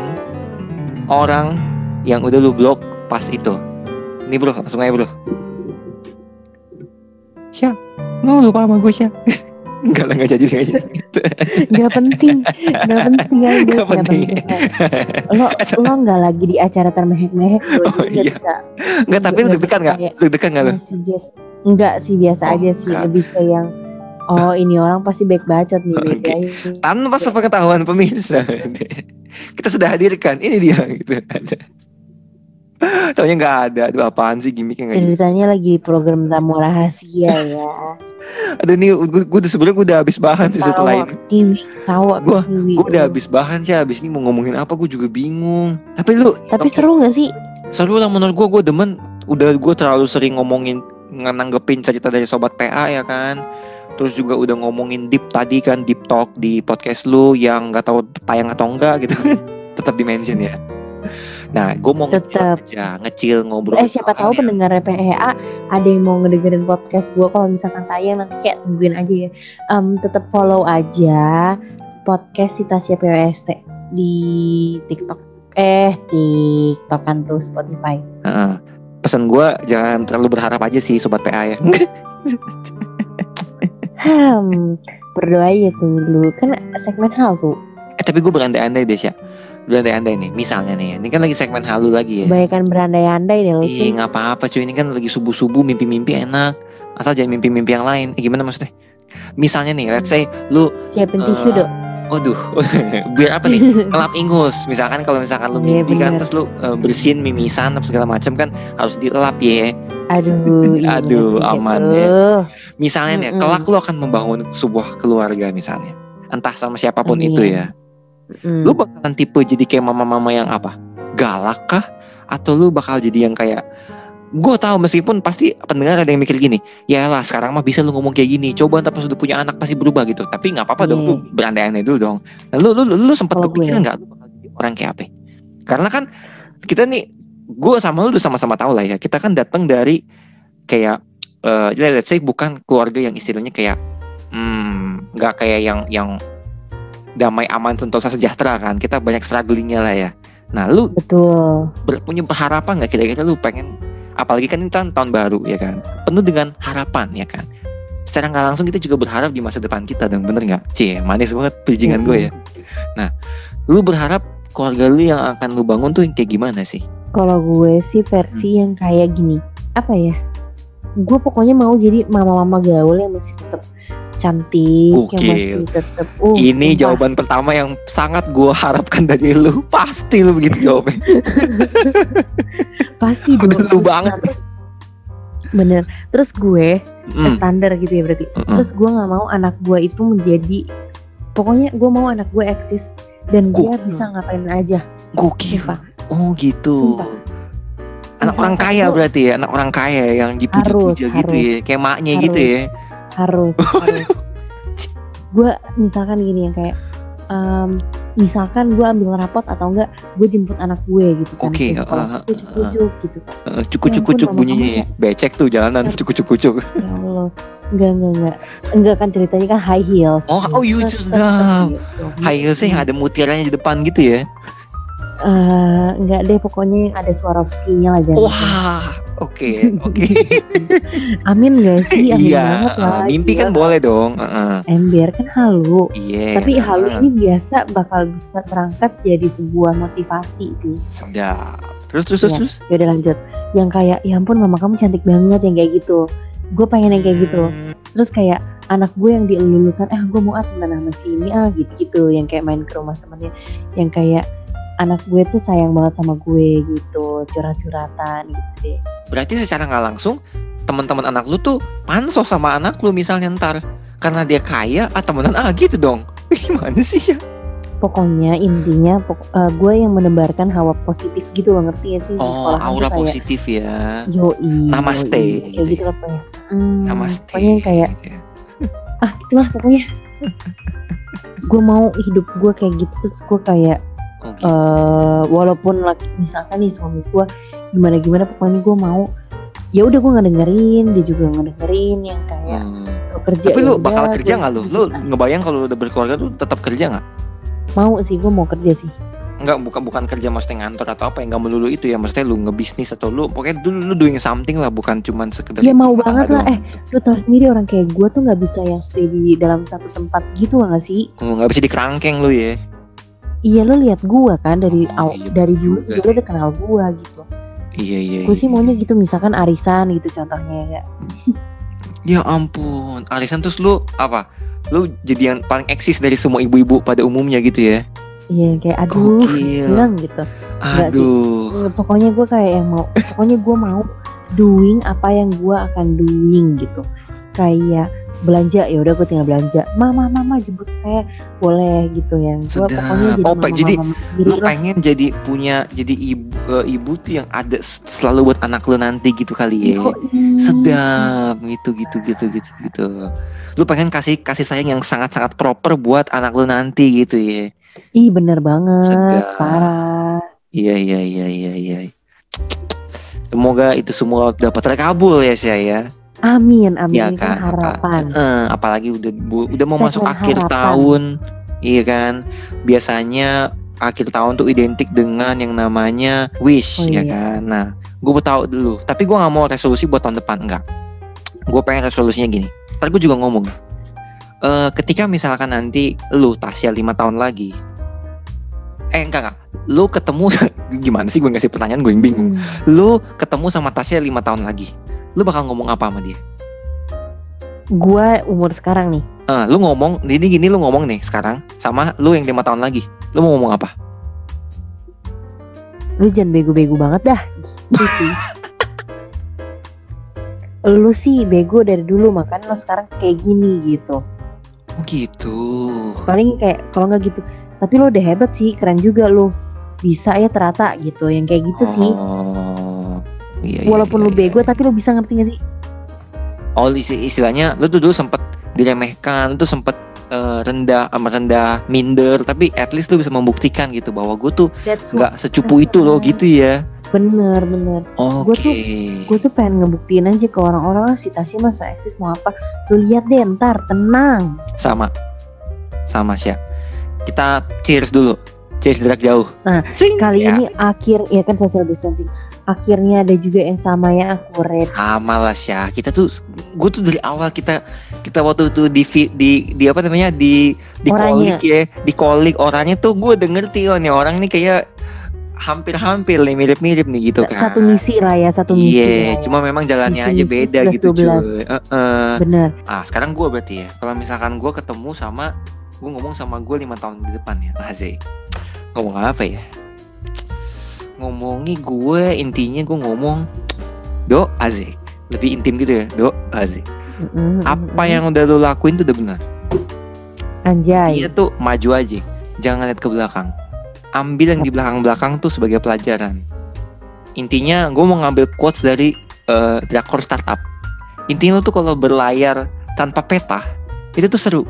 Speaker 2: orang yang udah lu blok pas itu. Ini bro, langsung aja bro. Siap. Lo lupa sama gue sih. Enggak lah, enggak jadi, enggak jadi.
Speaker 1: Gak penting, gak penting aja,
Speaker 2: Nggak
Speaker 1: gak
Speaker 2: penting.
Speaker 1: Lo lo nggak lagi di acara termehek-mehek,
Speaker 2: Oh, iya. Enggak, tapi lu
Speaker 1: Nggak
Speaker 2: deg-degan enggak? Deg-degan enggak lu?
Speaker 1: Enggak sih biasa
Speaker 2: Oh,
Speaker 1: aja sih,
Speaker 2: enggak.
Speaker 1: lebih ke yang oh ini orang pasti baik bacot nih, aja.
Speaker 2: Tanpa sepengetahuan pemirsa. Kita sudah hadirkan, ini dia gitu. Taunya enggak ada. Aduh apaan sih gimmicknya enggak jelas.
Speaker 1: Ceritanya lagi program tamu rahasia ya.
Speaker 2: Aduh nih gue, gue udah sebenarnya gue udah habis bahan sih setelah ini.
Speaker 1: kiwi, tawa
Speaker 2: Gua-
Speaker 1: kiwi.
Speaker 2: Gue udah habis bahan sih habis ini mau ngomongin apa gue juga bingung. Tapi lu
Speaker 1: Tapi seru gak sih?
Speaker 2: seru lah menurut gue gue demen udah gue terlalu sering ngomongin nanggepin cerita dari sobat PA ya kan. Terus juga udah ngomongin deep tadi kan deep talk di podcast lu yang nggak tahu tayang atau enggak gitu. Tetap di mention ya. Nah, gue mau
Speaker 1: Tetep.
Speaker 2: aja, ngecil ngobrol.
Speaker 1: Eh siapa tahu pendengar PHA ada yang mau ngedengerin podcast gue kalau misalkan tayang nanti kayak tungguin aja ya. Em tetap follow aja podcast Citasia PWST di TikTok. Eh TikTok kan tuh Spotify.
Speaker 2: Heeh. Pesan gue jangan terlalu berharap aja sih sobat PA ya.
Speaker 1: Hmm, berdoa aja tuh dulu kan segmen hal tuh.
Speaker 2: eh tapi gue berandai-andai deh Sya. Berandai-andai nih, misalnya nih ya. Ini kan lagi segmen halu lagi ya.
Speaker 1: Kebanyakan berandai-andai deh lo.
Speaker 2: Ih nggak apa-apa cuy, ini kan lagi subuh-subuh mimpi-mimpi enak. Asal jangan mimpi-mimpi yang lain. Eh, gimana maksudnya? Misalnya nih, let's say lu,
Speaker 1: Siapin
Speaker 2: Eh,
Speaker 1: tisu dok.
Speaker 2: waduh, biar apa nih? Ngelap ingus. Misalkan kalau misalkan lu
Speaker 1: Iya,
Speaker 2: mimpi kan, terus lu eh, bersihin mimisan apa segala macam kan harus dilap ya.
Speaker 1: Aduh. iya
Speaker 2: Aduh,
Speaker 1: gitu.
Speaker 2: aman ya. Misalnya nih,
Speaker 1: Mm-mm.
Speaker 2: kelak lu akan membangun sebuah keluarga misalnya. Entah sama siapa pun
Speaker 1: Amin.
Speaker 2: itu ya.
Speaker 1: Mm.
Speaker 2: Lu bakalan tipe jadi kayak mama-mama yang apa? Galak kah? Atau lu bakal jadi yang kayak Gue tahu meskipun pasti pendengar ada yang mikir gini Ya lah sekarang mah bisa lu ngomong kayak gini Coba ntar pas udah punya anak pasti berubah gitu Tapi nggak apa-apa dong. Lu berandai-andai dulu dong nah, Lu, lu, lu, lu sempat kepikiran nggak Lu bakal jadi orang kayak apa Karena kan Kita nih Gue sama lu udah sama-sama tahu lah ya Kita kan datang dari Kayak eh Let's say bukan keluarga yang istilahnya kayak hmm, nggak kayak yang yang damai aman sentosa sejahtera kan? Kita banyak strugglingnya lah ya. Nah lu
Speaker 1: Betul.
Speaker 2: ber- punya harapan nggak kira-kira lu pengen apalagi kan ini tahun, tahun baru ya kan? Penuh dengan harapan ya kan? Secara nggak langsung kita juga berharap di masa depan kita dong bener nggak? Cie manis banget bridgingan gue ya. Nah lu berharap keluarga lu yang akan lu bangun tuh yang kayak gimana sih?
Speaker 1: Kalau gue sih versi yang kayak gini. Apa ya? Gue pokoknya mau jadi mama-mama gaul yang masih tetap cantik,
Speaker 2: Gokil.
Speaker 1: yang masih tetap. Uh,
Speaker 2: ini
Speaker 1: sumpah.
Speaker 2: jawaban pertama yang sangat gue harapkan dari lu pasti lu begitu jawabnya
Speaker 1: pasti dong.
Speaker 2: lu banget.
Speaker 1: Terus- bener. Terus gue
Speaker 2: Hmm,
Speaker 1: standar gitu ya berarti.
Speaker 2: mm-mm.
Speaker 1: Terus gue nggak mau anak gue itu menjadi. Pokoknya gue mau anak gue eksis dan dia
Speaker 2: Gokil.
Speaker 1: bisa ngapain aja.
Speaker 2: gokil
Speaker 1: Sumpah.
Speaker 2: oh gitu
Speaker 1: Sumpah.
Speaker 2: anak
Speaker 1: Salah
Speaker 2: orang kaya berarti ya anak orang kaya yang dipuja-puja gitu ya kayak maknya
Speaker 1: Harus.
Speaker 2: gitu ya
Speaker 1: harus harus gue misalkan gini yang kayak em, misalkan gue ambil rapot atau enggak gue jemput anak gue gitu kan sekolah.
Speaker 2: uh,
Speaker 1: Kucuk, kucuk gitu
Speaker 2: Eh, cukup-cukup
Speaker 1: Ya ampun,
Speaker 2: bunyinya ya. becek tuh jalanan
Speaker 1: Ya.
Speaker 2: cukup-cukup
Speaker 1: ya Allah enggak enggak enggak enggak kan ceritanya kan high heels
Speaker 2: Oh, oh, you
Speaker 1: set, set,
Speaker 2: sedap.
Speaker 1: gitu.
Speaker 2: high heelsnya yang ada mutiaranya di depan gitu ya
Speaker 1: Eh, enggak deh pokoknya yang ada Swarovski-nya lah jangan
Speaker 2: wah oke oke.
Speaker 1: Amin gak sih? Amin
Speaker 2: iya
Speaker 1: banget lah
Speaker 2: eh, mimpi kan
Speaker 1: Gila.
Speaker 2: boleh dong Heeh.
Speaker 1: ember kan halu.
Speaker 2: Iya
Speaker 1: tapi halu
Speaker 2: heeh.
Speaker 1: ini biasa bakal bisa terangkat jadi sebuah motivasi sih.
Speaker 2: Sedap terus terus terus
Speaker 1: Iya.
Speaker 2: terus?
Speaker 1: Ya udah lanjut. Yang kayak ya ampun mama kamu cantik banget yang kayak gitu. Gue pengen yang kayak gitu.
Speaker 2: Hmm,
Speaker 1: terus kayak anak gue yang dielulukan eh gue mau ah temenan sama si ini ah gitu gitu yang kayak main ke rumah temennya. Yang kayak anak gue tuh sayang banget sama gue gitu curhat-curhatan gitu deh.
Speaker 2: Berarti secara nggak langsung teman-teman anak lu tuh pansos sama anak lu misalnya ntar. Karena dia kaya ah temenan ah gitu dong. Gimana sih ya
Speaker 1: pokoknya intinya pok- eh, gue yang menebarkan hawa positif gitu loh ngerti ya sih?
Speaker 2: Oh aura
Speaker 1: kayak
Speaker 2: positif ya.
Speaker 1: Yoi
Speaker 2: Namaste,
Speaker 1: yoi,
Speaker 2: gitu
Speaker 1: gitu
Speaker 2: ya.
Speaker 1: lah pokoknya. Hmm,
Speaker 2: namaste
Speaker 1: pokoknya yang kayak
Speaker 2: gitu ya.
Speaker 1: ah gitulah pokoknya. Gue mau hidup gue kayak gitu terus gue kayak
Speaker 2: oh, gitu.
Speaker 1: eh walaupun laki misalkan nih suami gue gimana gimana pokoknya gue mau ya udah gue ngedengerin dia juga ngedengerin yang kayak
Speaker 2: Hmm.
Speaker 1: lo kerja
Speaker 2: Tapi
Speaker 1: ya
Speaker 2: lu
Speaker 1: udah,
Speaker 2: bakal kerja nggak lu? Lu
Speaker 1: ikutin aja.
Speaker 2: ngebayang kalau udah berkeluarga tuh tetap kerja nggak?
Speaker 1: mau sih gue mau kerja sih
Speaker 2: enggak bukan bukan kerja maksudnya ngantor atau apa yang enggak melulu itu ya maksudnya lu ngebisnis atau lu pokoknya lu, lu doing something lah bukan cuman sekedar
Speaker 1: Ya mau banget lah
Speaker 2: doang.
Speaker 1: eh lu tau sendiri orang kayak gue tuh nggak bisa yang stay di dalam satu tempat gitu gak sih?
Speaker 2: Oh, nggak bisa dikerangkeng lu ya
Speaker 1: Iya lu lihat gue kan dari
Speaker 2: Oh,
Speaker 1: aw-
Speaker 2: iya,
Speaker 1: dari dulu
Speaker 2: juga
Speaker 1: lu udah kenal gue gitu.
Speaker 2: iya iya
Speaker 1: Gue sih
Speaker 2: iya.
Speaker 1: maunya gitu misalkan arisan gitu contohnya ya.
Speaker 2: ya ampun arisan terus lu apa lu jadi yang paling eksis dari semua ibu-ibu pada umumnya gitu ya
Speaker 1: Iya kayak aduh
Speaker 2: Gokil.
Speaker 1: bilang gitu. Sih.
Speaker 2: aduh
Speaker 1: Eh, Pokoknya gue kayak yang mau pokoknya gue mau doing apa yang gue akan doing gitu. Kayak belanja ya udah gue tinggal belanja. Mama mama jemput saya boleh gitu yang gue pokoknya jadi
Speaker 2: Oh,
Speaker 1: mama,
Speaker 2: jadi
Speaker 1: mama sendiri
Speaker 2: lu pengen jadi punya jadi ibu eh, ibu tuh yang ada selalu buat anak lu nanti gitu kali ya?
Speaker 1: Yoi.
Speaker 2: sedap gitu gitu gitu gitu gitu. Lu pengen kasih kasih sayang yang sangat sangat proper buat anak lu nanti gitu ya?
Speaker 1: Ih bener banget.
Speaker 2: Sedap.
Speaker 1: parah.
Speaker 2: iya iya iya iya iya. Semoga itu semua dapat terkabul ya saya ya
Speaker 1: Amin amin.
Speaker 2: Ya
Speaker 1: kan
Speaker 2: kan
Speaker 1: harapan.
Speaker 2: Apa- eh, apalagi udah bu- udah mau masuk
Speaker 1: Segmen
Speaker 2: akhir
Speaker 1: harapan.
Speaker 2: tahun iya kan? Biasanya akhir tahun tuh identik dengan yang namanya wish
Speaker 1: Oh,
Speaker 2: ya
Speaker 1: iya.
Speaker 2: kan? Nah gue tahu dulu tapi gue nggak mau resolusi buat tahun depan enggak gue pengen resolusinya gini ntar gue juga ngomong. Eh ketika misalkan nanti lu Tasya lima tahun lagi eh enggak enggak lu ketemu gimana sih? Gue ngasih pertanyaan gue yang bingung.
Speaker 1: Hmm.
Speaker 2: lu ketemu sama Tasya lima tahun lagi lu bakal ngomong apa sama dia
Speaker 1: Gua umur sekarang nih.
Speaker 2: Eh, lu ngomong, ini gini lu ngomong nih sekarang sama lu yang lima tahun lagi. Lu mau ngomong apa?
Speaker 1: Lu jangan bego-bego banget dah. Gitu sih. lu sih bego dari dulu makanya lo sekarang kayak gini gitu.
Speaker 2: Oh gitu.
Speaker 1: Paling kayak kalau nggak gitu. Tapi lo udah hebat sih, keren juga lo. Bisa ya ternyata gitu. Yang kayak gitu sih.
Speaker 2: Oh, iya, iya,
Speaker 1: Walaupun
Speaker 2: iya,
Speaker 1: lu bego
Speaker 2: iya.
Speaker 1: tapi lo bisa ngerti gak sih?
Speaker 2: Oh isti- istilahnya lu tuh dulu sempet diremehkan, lu tuh sempet eh, rendah sama rendah minder, tapi at least lu bisa membuktikan gitu bahwa gue tuh nggak secupu itu loh gitu ya.
Speaker 1: Bener bener.
Speaker 2: Oke.
Speaker 1: Gua tuh- Gue tuh pengen ngebuktiin aja ke orang-orang "Ah, si Tasya masa eksis mau apa. Lu lihat deh ntar tenang.
Speaker 2: Sama, sama sih. Kita cheers dulu. Cheers jarak jauh.
Speaker 1: Nah,
Speaker 2: Sing.
Speaker 1: Kali
Speaker 2: Ya.
Speaker 1: ini akhir ya kan social distancing. Akhirnya ada juga yang sama ya aku red.
Speaker 2: sama lah Syah kita tuh gue tuh dari awal kita kita waktu itu di di di apa namanya di di
Speaker 1: Orangnya.
Speaker 2: kolik ya di kolik orangnya tuh gue udah ngerti oh nih orang nih kayak hampir-hampir nih mirip-mirip nih gitu kan
Speaker 1: Satu misi lah ya, satu misi.
Speaker 2: Iya,
Speaker 1: lah ya.
Speaker 2: cuma memang jalannya
Speaker 1: Misi-
Speaker 2: aja
Speaker 1: misi
Speaker 2: beda
Speaker 1: 11,
Speaker 2: gitu
Speaker 1: 12.
Speaker 2: cuy. Heeh.
Speaker 1: Bener.
Speaker 2: Ah, sekarang gue berarti ya. Kalau misalkan gue ketemu sama gue ngomong sama gue lima tahun di depan ya, Asik. Ngomong apa ya? Ngomongi gue intinya gue ngomong do Azik. Lebih intim gitu ya, do Azik.
Speaker 1: Mm-mm,
Speaker 2: Apa yang udah lo lakuin tuh udah benar.
Speaker 1: anjay.
Speaker 2: Dia tuh maju aja, jangan lihat ke belakang. Ambil yang di belakang-belakang tuh sebagai pelajaran. Intinya gue mau ngambil quotes dari eh, Drakor Startup. Intinya lo tuh kalau berlayar tanpa peta, itu tuh seru.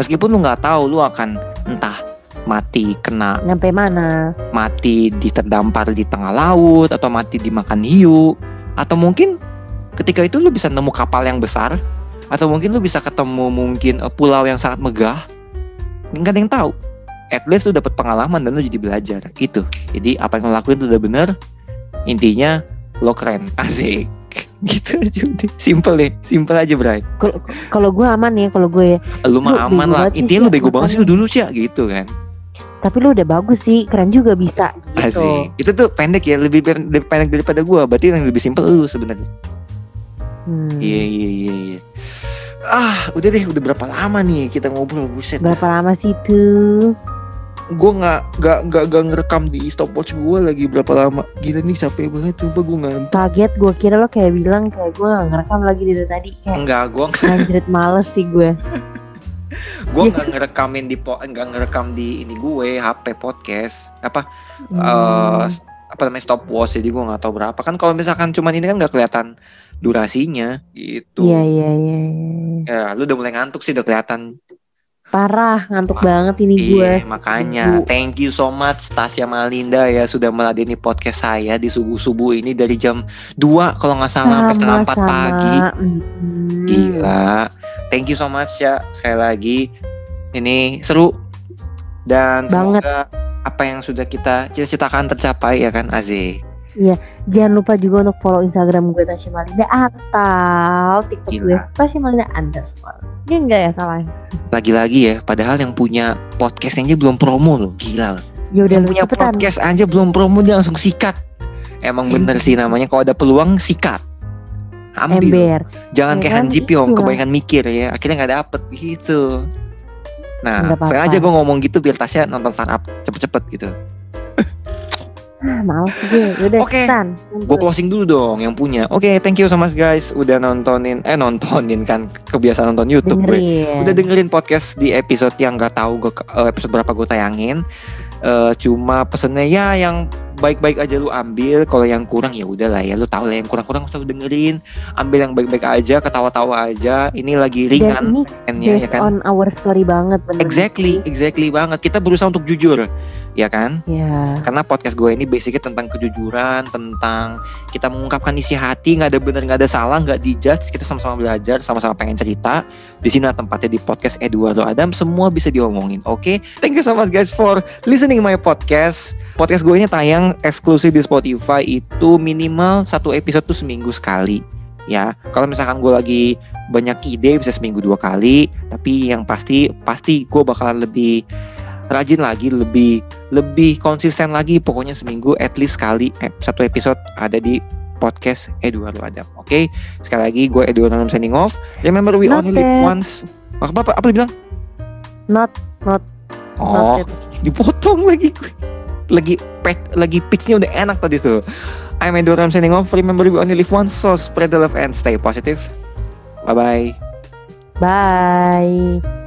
Speaker 2: Meskipun lu nggak tahu lu akan entah mati kena
Speaker 1: Nyampe mana?
Speaker 2: mati diterdampar di tengah laut atau mati dimakan hiu. Atau mungkin ketika itu lu bisa nemu kapal yang besar. Atau mungkin lu bisa ketemu mungkin eh, pulau yang sangat megah. Nggak ada yang tahu. At least lu dapat pengalaman dan lu jadi belajar. Itu. Jadi apa yang lo lakuin tuh udah bener. Intinya lo keren. Asik. Gitu aja udah simple deh. Simple aja Bray.
Speaker 1: Kalau- gue aman ya, kalau gue ya.
Speaker 2: lu mah aman lah. intinya lu bego banget sih lu dulu sih gitu kan
Speaker 1: Tapi lu udah bagus sih, keren juga bisa gitu.
Speaker 2: asik itu tuh pendek ya lebih pen- lebih pendek daripada gua berarti yang lebih simple lu sebenarnya
Speaker 1: Hmm.
Speaker 2: Iya iya iya iya. Ah, udah deh, udah berapa lama nih kita ngobrol buset.
Speaker 1: Berapa lama sih tuh?
Speaker 2: Gue nggak nggak nggak nggak ngerekam di stopwatch gue lagi berapa lama. Gila nih capek banget coba gue ngantuk.
Speaker 1: Kaget gue kira lo kayak bilang kayak gue ngerekam lagi dari tadi kayak
Speaker 2: Enggak, gue
Speaker 1: anjrit males sih gue.
Speaker 2: gue nggak ngerekamin di po nggak ngerekam di ini gue HP podcast apa
Speaker 1: Hmm.
Speaker 2: eh apa namanya stopwatch jadi gue nggak tahu berapa kan kalau misalkan cuman ini kan nggak kelihatan durasinya gitu.
Speaker 1: Iya iya iya. iya.
Speaker 2: Ya, lu udah mulai ngantuk sih udah kelihatan
Speaker 1: Parah ngantuk banget ini gue.
Speaker 2: Iya, makanya
Speaker 1: Ibu.
Speaker 2: thank you so much Tasya Malinda ya sudah meladeni podcast saya di subuh-subuh ini dari jam 2 kalau nggak salah sampai setengah 4 pagi.
Speaker 1: Mm-mm.
Speaker 2: Gila. Thank you so much ya sekali lagi. Ini seru dan
Speaker 1: Banget.
Speaker 2: semoga apa yang sudah kita cita-citakan tercapai ya kan Aziz.
Speaker 1: Jangan lupa juga untuk follow Instagram gue Tasya Malinda atau TikTok
Speaker 2: Gila.
Speaker 1: gue Tasya Malinda underscore. Ini enggak ya salah?
Speaker 2: Lagi-lagi ya, padahal yang punya podcast aja belum promo loh, gila.
Speaker 1: Ya udah
Speaker 2: Yang punya
Speaker 1: cepetan.
Speaker 2: podcast aja belum promo dia langsung sikat. Emang bener sih namanya kalau ada peluang sikat. Ambil.
Speaker 1: Ember.
Speaker 2: Jangan
Speaker 1: Ya
Speaker 2: kayak
Speaker 1: kan,
Speaker 2: Han Ji Pyong, kebanyakan mikir ya, akhirnya nggak dapet gitu. Nah,
Speaker 1: Nggak apa-apa.
Speaker 2: sengaja gue ngomong gitu biar Tasya nonton startup cepet-cepet gitu.
Speaker 1: Ah, males gue. Yaudah
Speaker 2: Oke.
Speaker 1: cepetan.
Speaker 2: Gue closing dulu dong yang punya. Oke, thank you so much guys udah nontonin, eh nontonin kan kebiasaan nonton YouTube gue.
Speaker 1: dengerin.
Speaker 2: Udah dengerin podcast di episode yang nggak tahu gue episode berapa gue tayangin. Eh, cuma pesennya ya yang baik-baik aja lu ambil. Kalau yang kurang ya udahlah ya lu tahu lah yang kurang-kurang usah dengerin. Ambil yang baik-baik aja, ketawa-tawa aja. Ini lagi
Speaker 1: Dan
Speaker 2: ringan
Speaker 1: ini
Speaker 2: endnya ya
Speaker 1: based
Speaker 2: kan.
Speaker 1: on our story banget bener
Speaker 2: Exactly, exactly banget. Kita berusaha untuk jujur, ya kan?
Speaker 1: Ya.
Speaker 2: Karena podcast gue ini basicnya tentang kejujuran, tentang kita mengungkapkan isi hati, nggak ada benar, nggak ada salah, nggak dijudge. Kita sama-sama belajar, sama-sama pengen cerita. Di sini tempatnya di podcast Eduardo Adam, semua bisa diomongin. Oke, thank you so much guys for listening my podcast. Podcast gue ini tayang eksklusif di Spotify itu minimal satu episode tuh seminggu sekali. Ya, kalau misalkan gue lagi banyak ide bisa seminggu dua kali. Tapi yang pasti pasti gue bakalan lebih rajin lagi, lebih lebih konsisten lagi. Pokoknya seminggu at least sekali eh, satu episode ada di podcast Eduardo Adam oke? Sekali lagi gue Eduardo Adam signing off. Remember we only live once. Apa apa apa lu bilang?
Speaker 1: Not not
Speaker 2: oh
Speaker 1: not
Speaker 2: dipotong lagi gue lagi pet lagi pitchnya udah enak tadi tuh. I'm Eduardo Adam signing off. Remember we only live once so spread the love and stay positive. Bye bye
Speaker 1: Bye.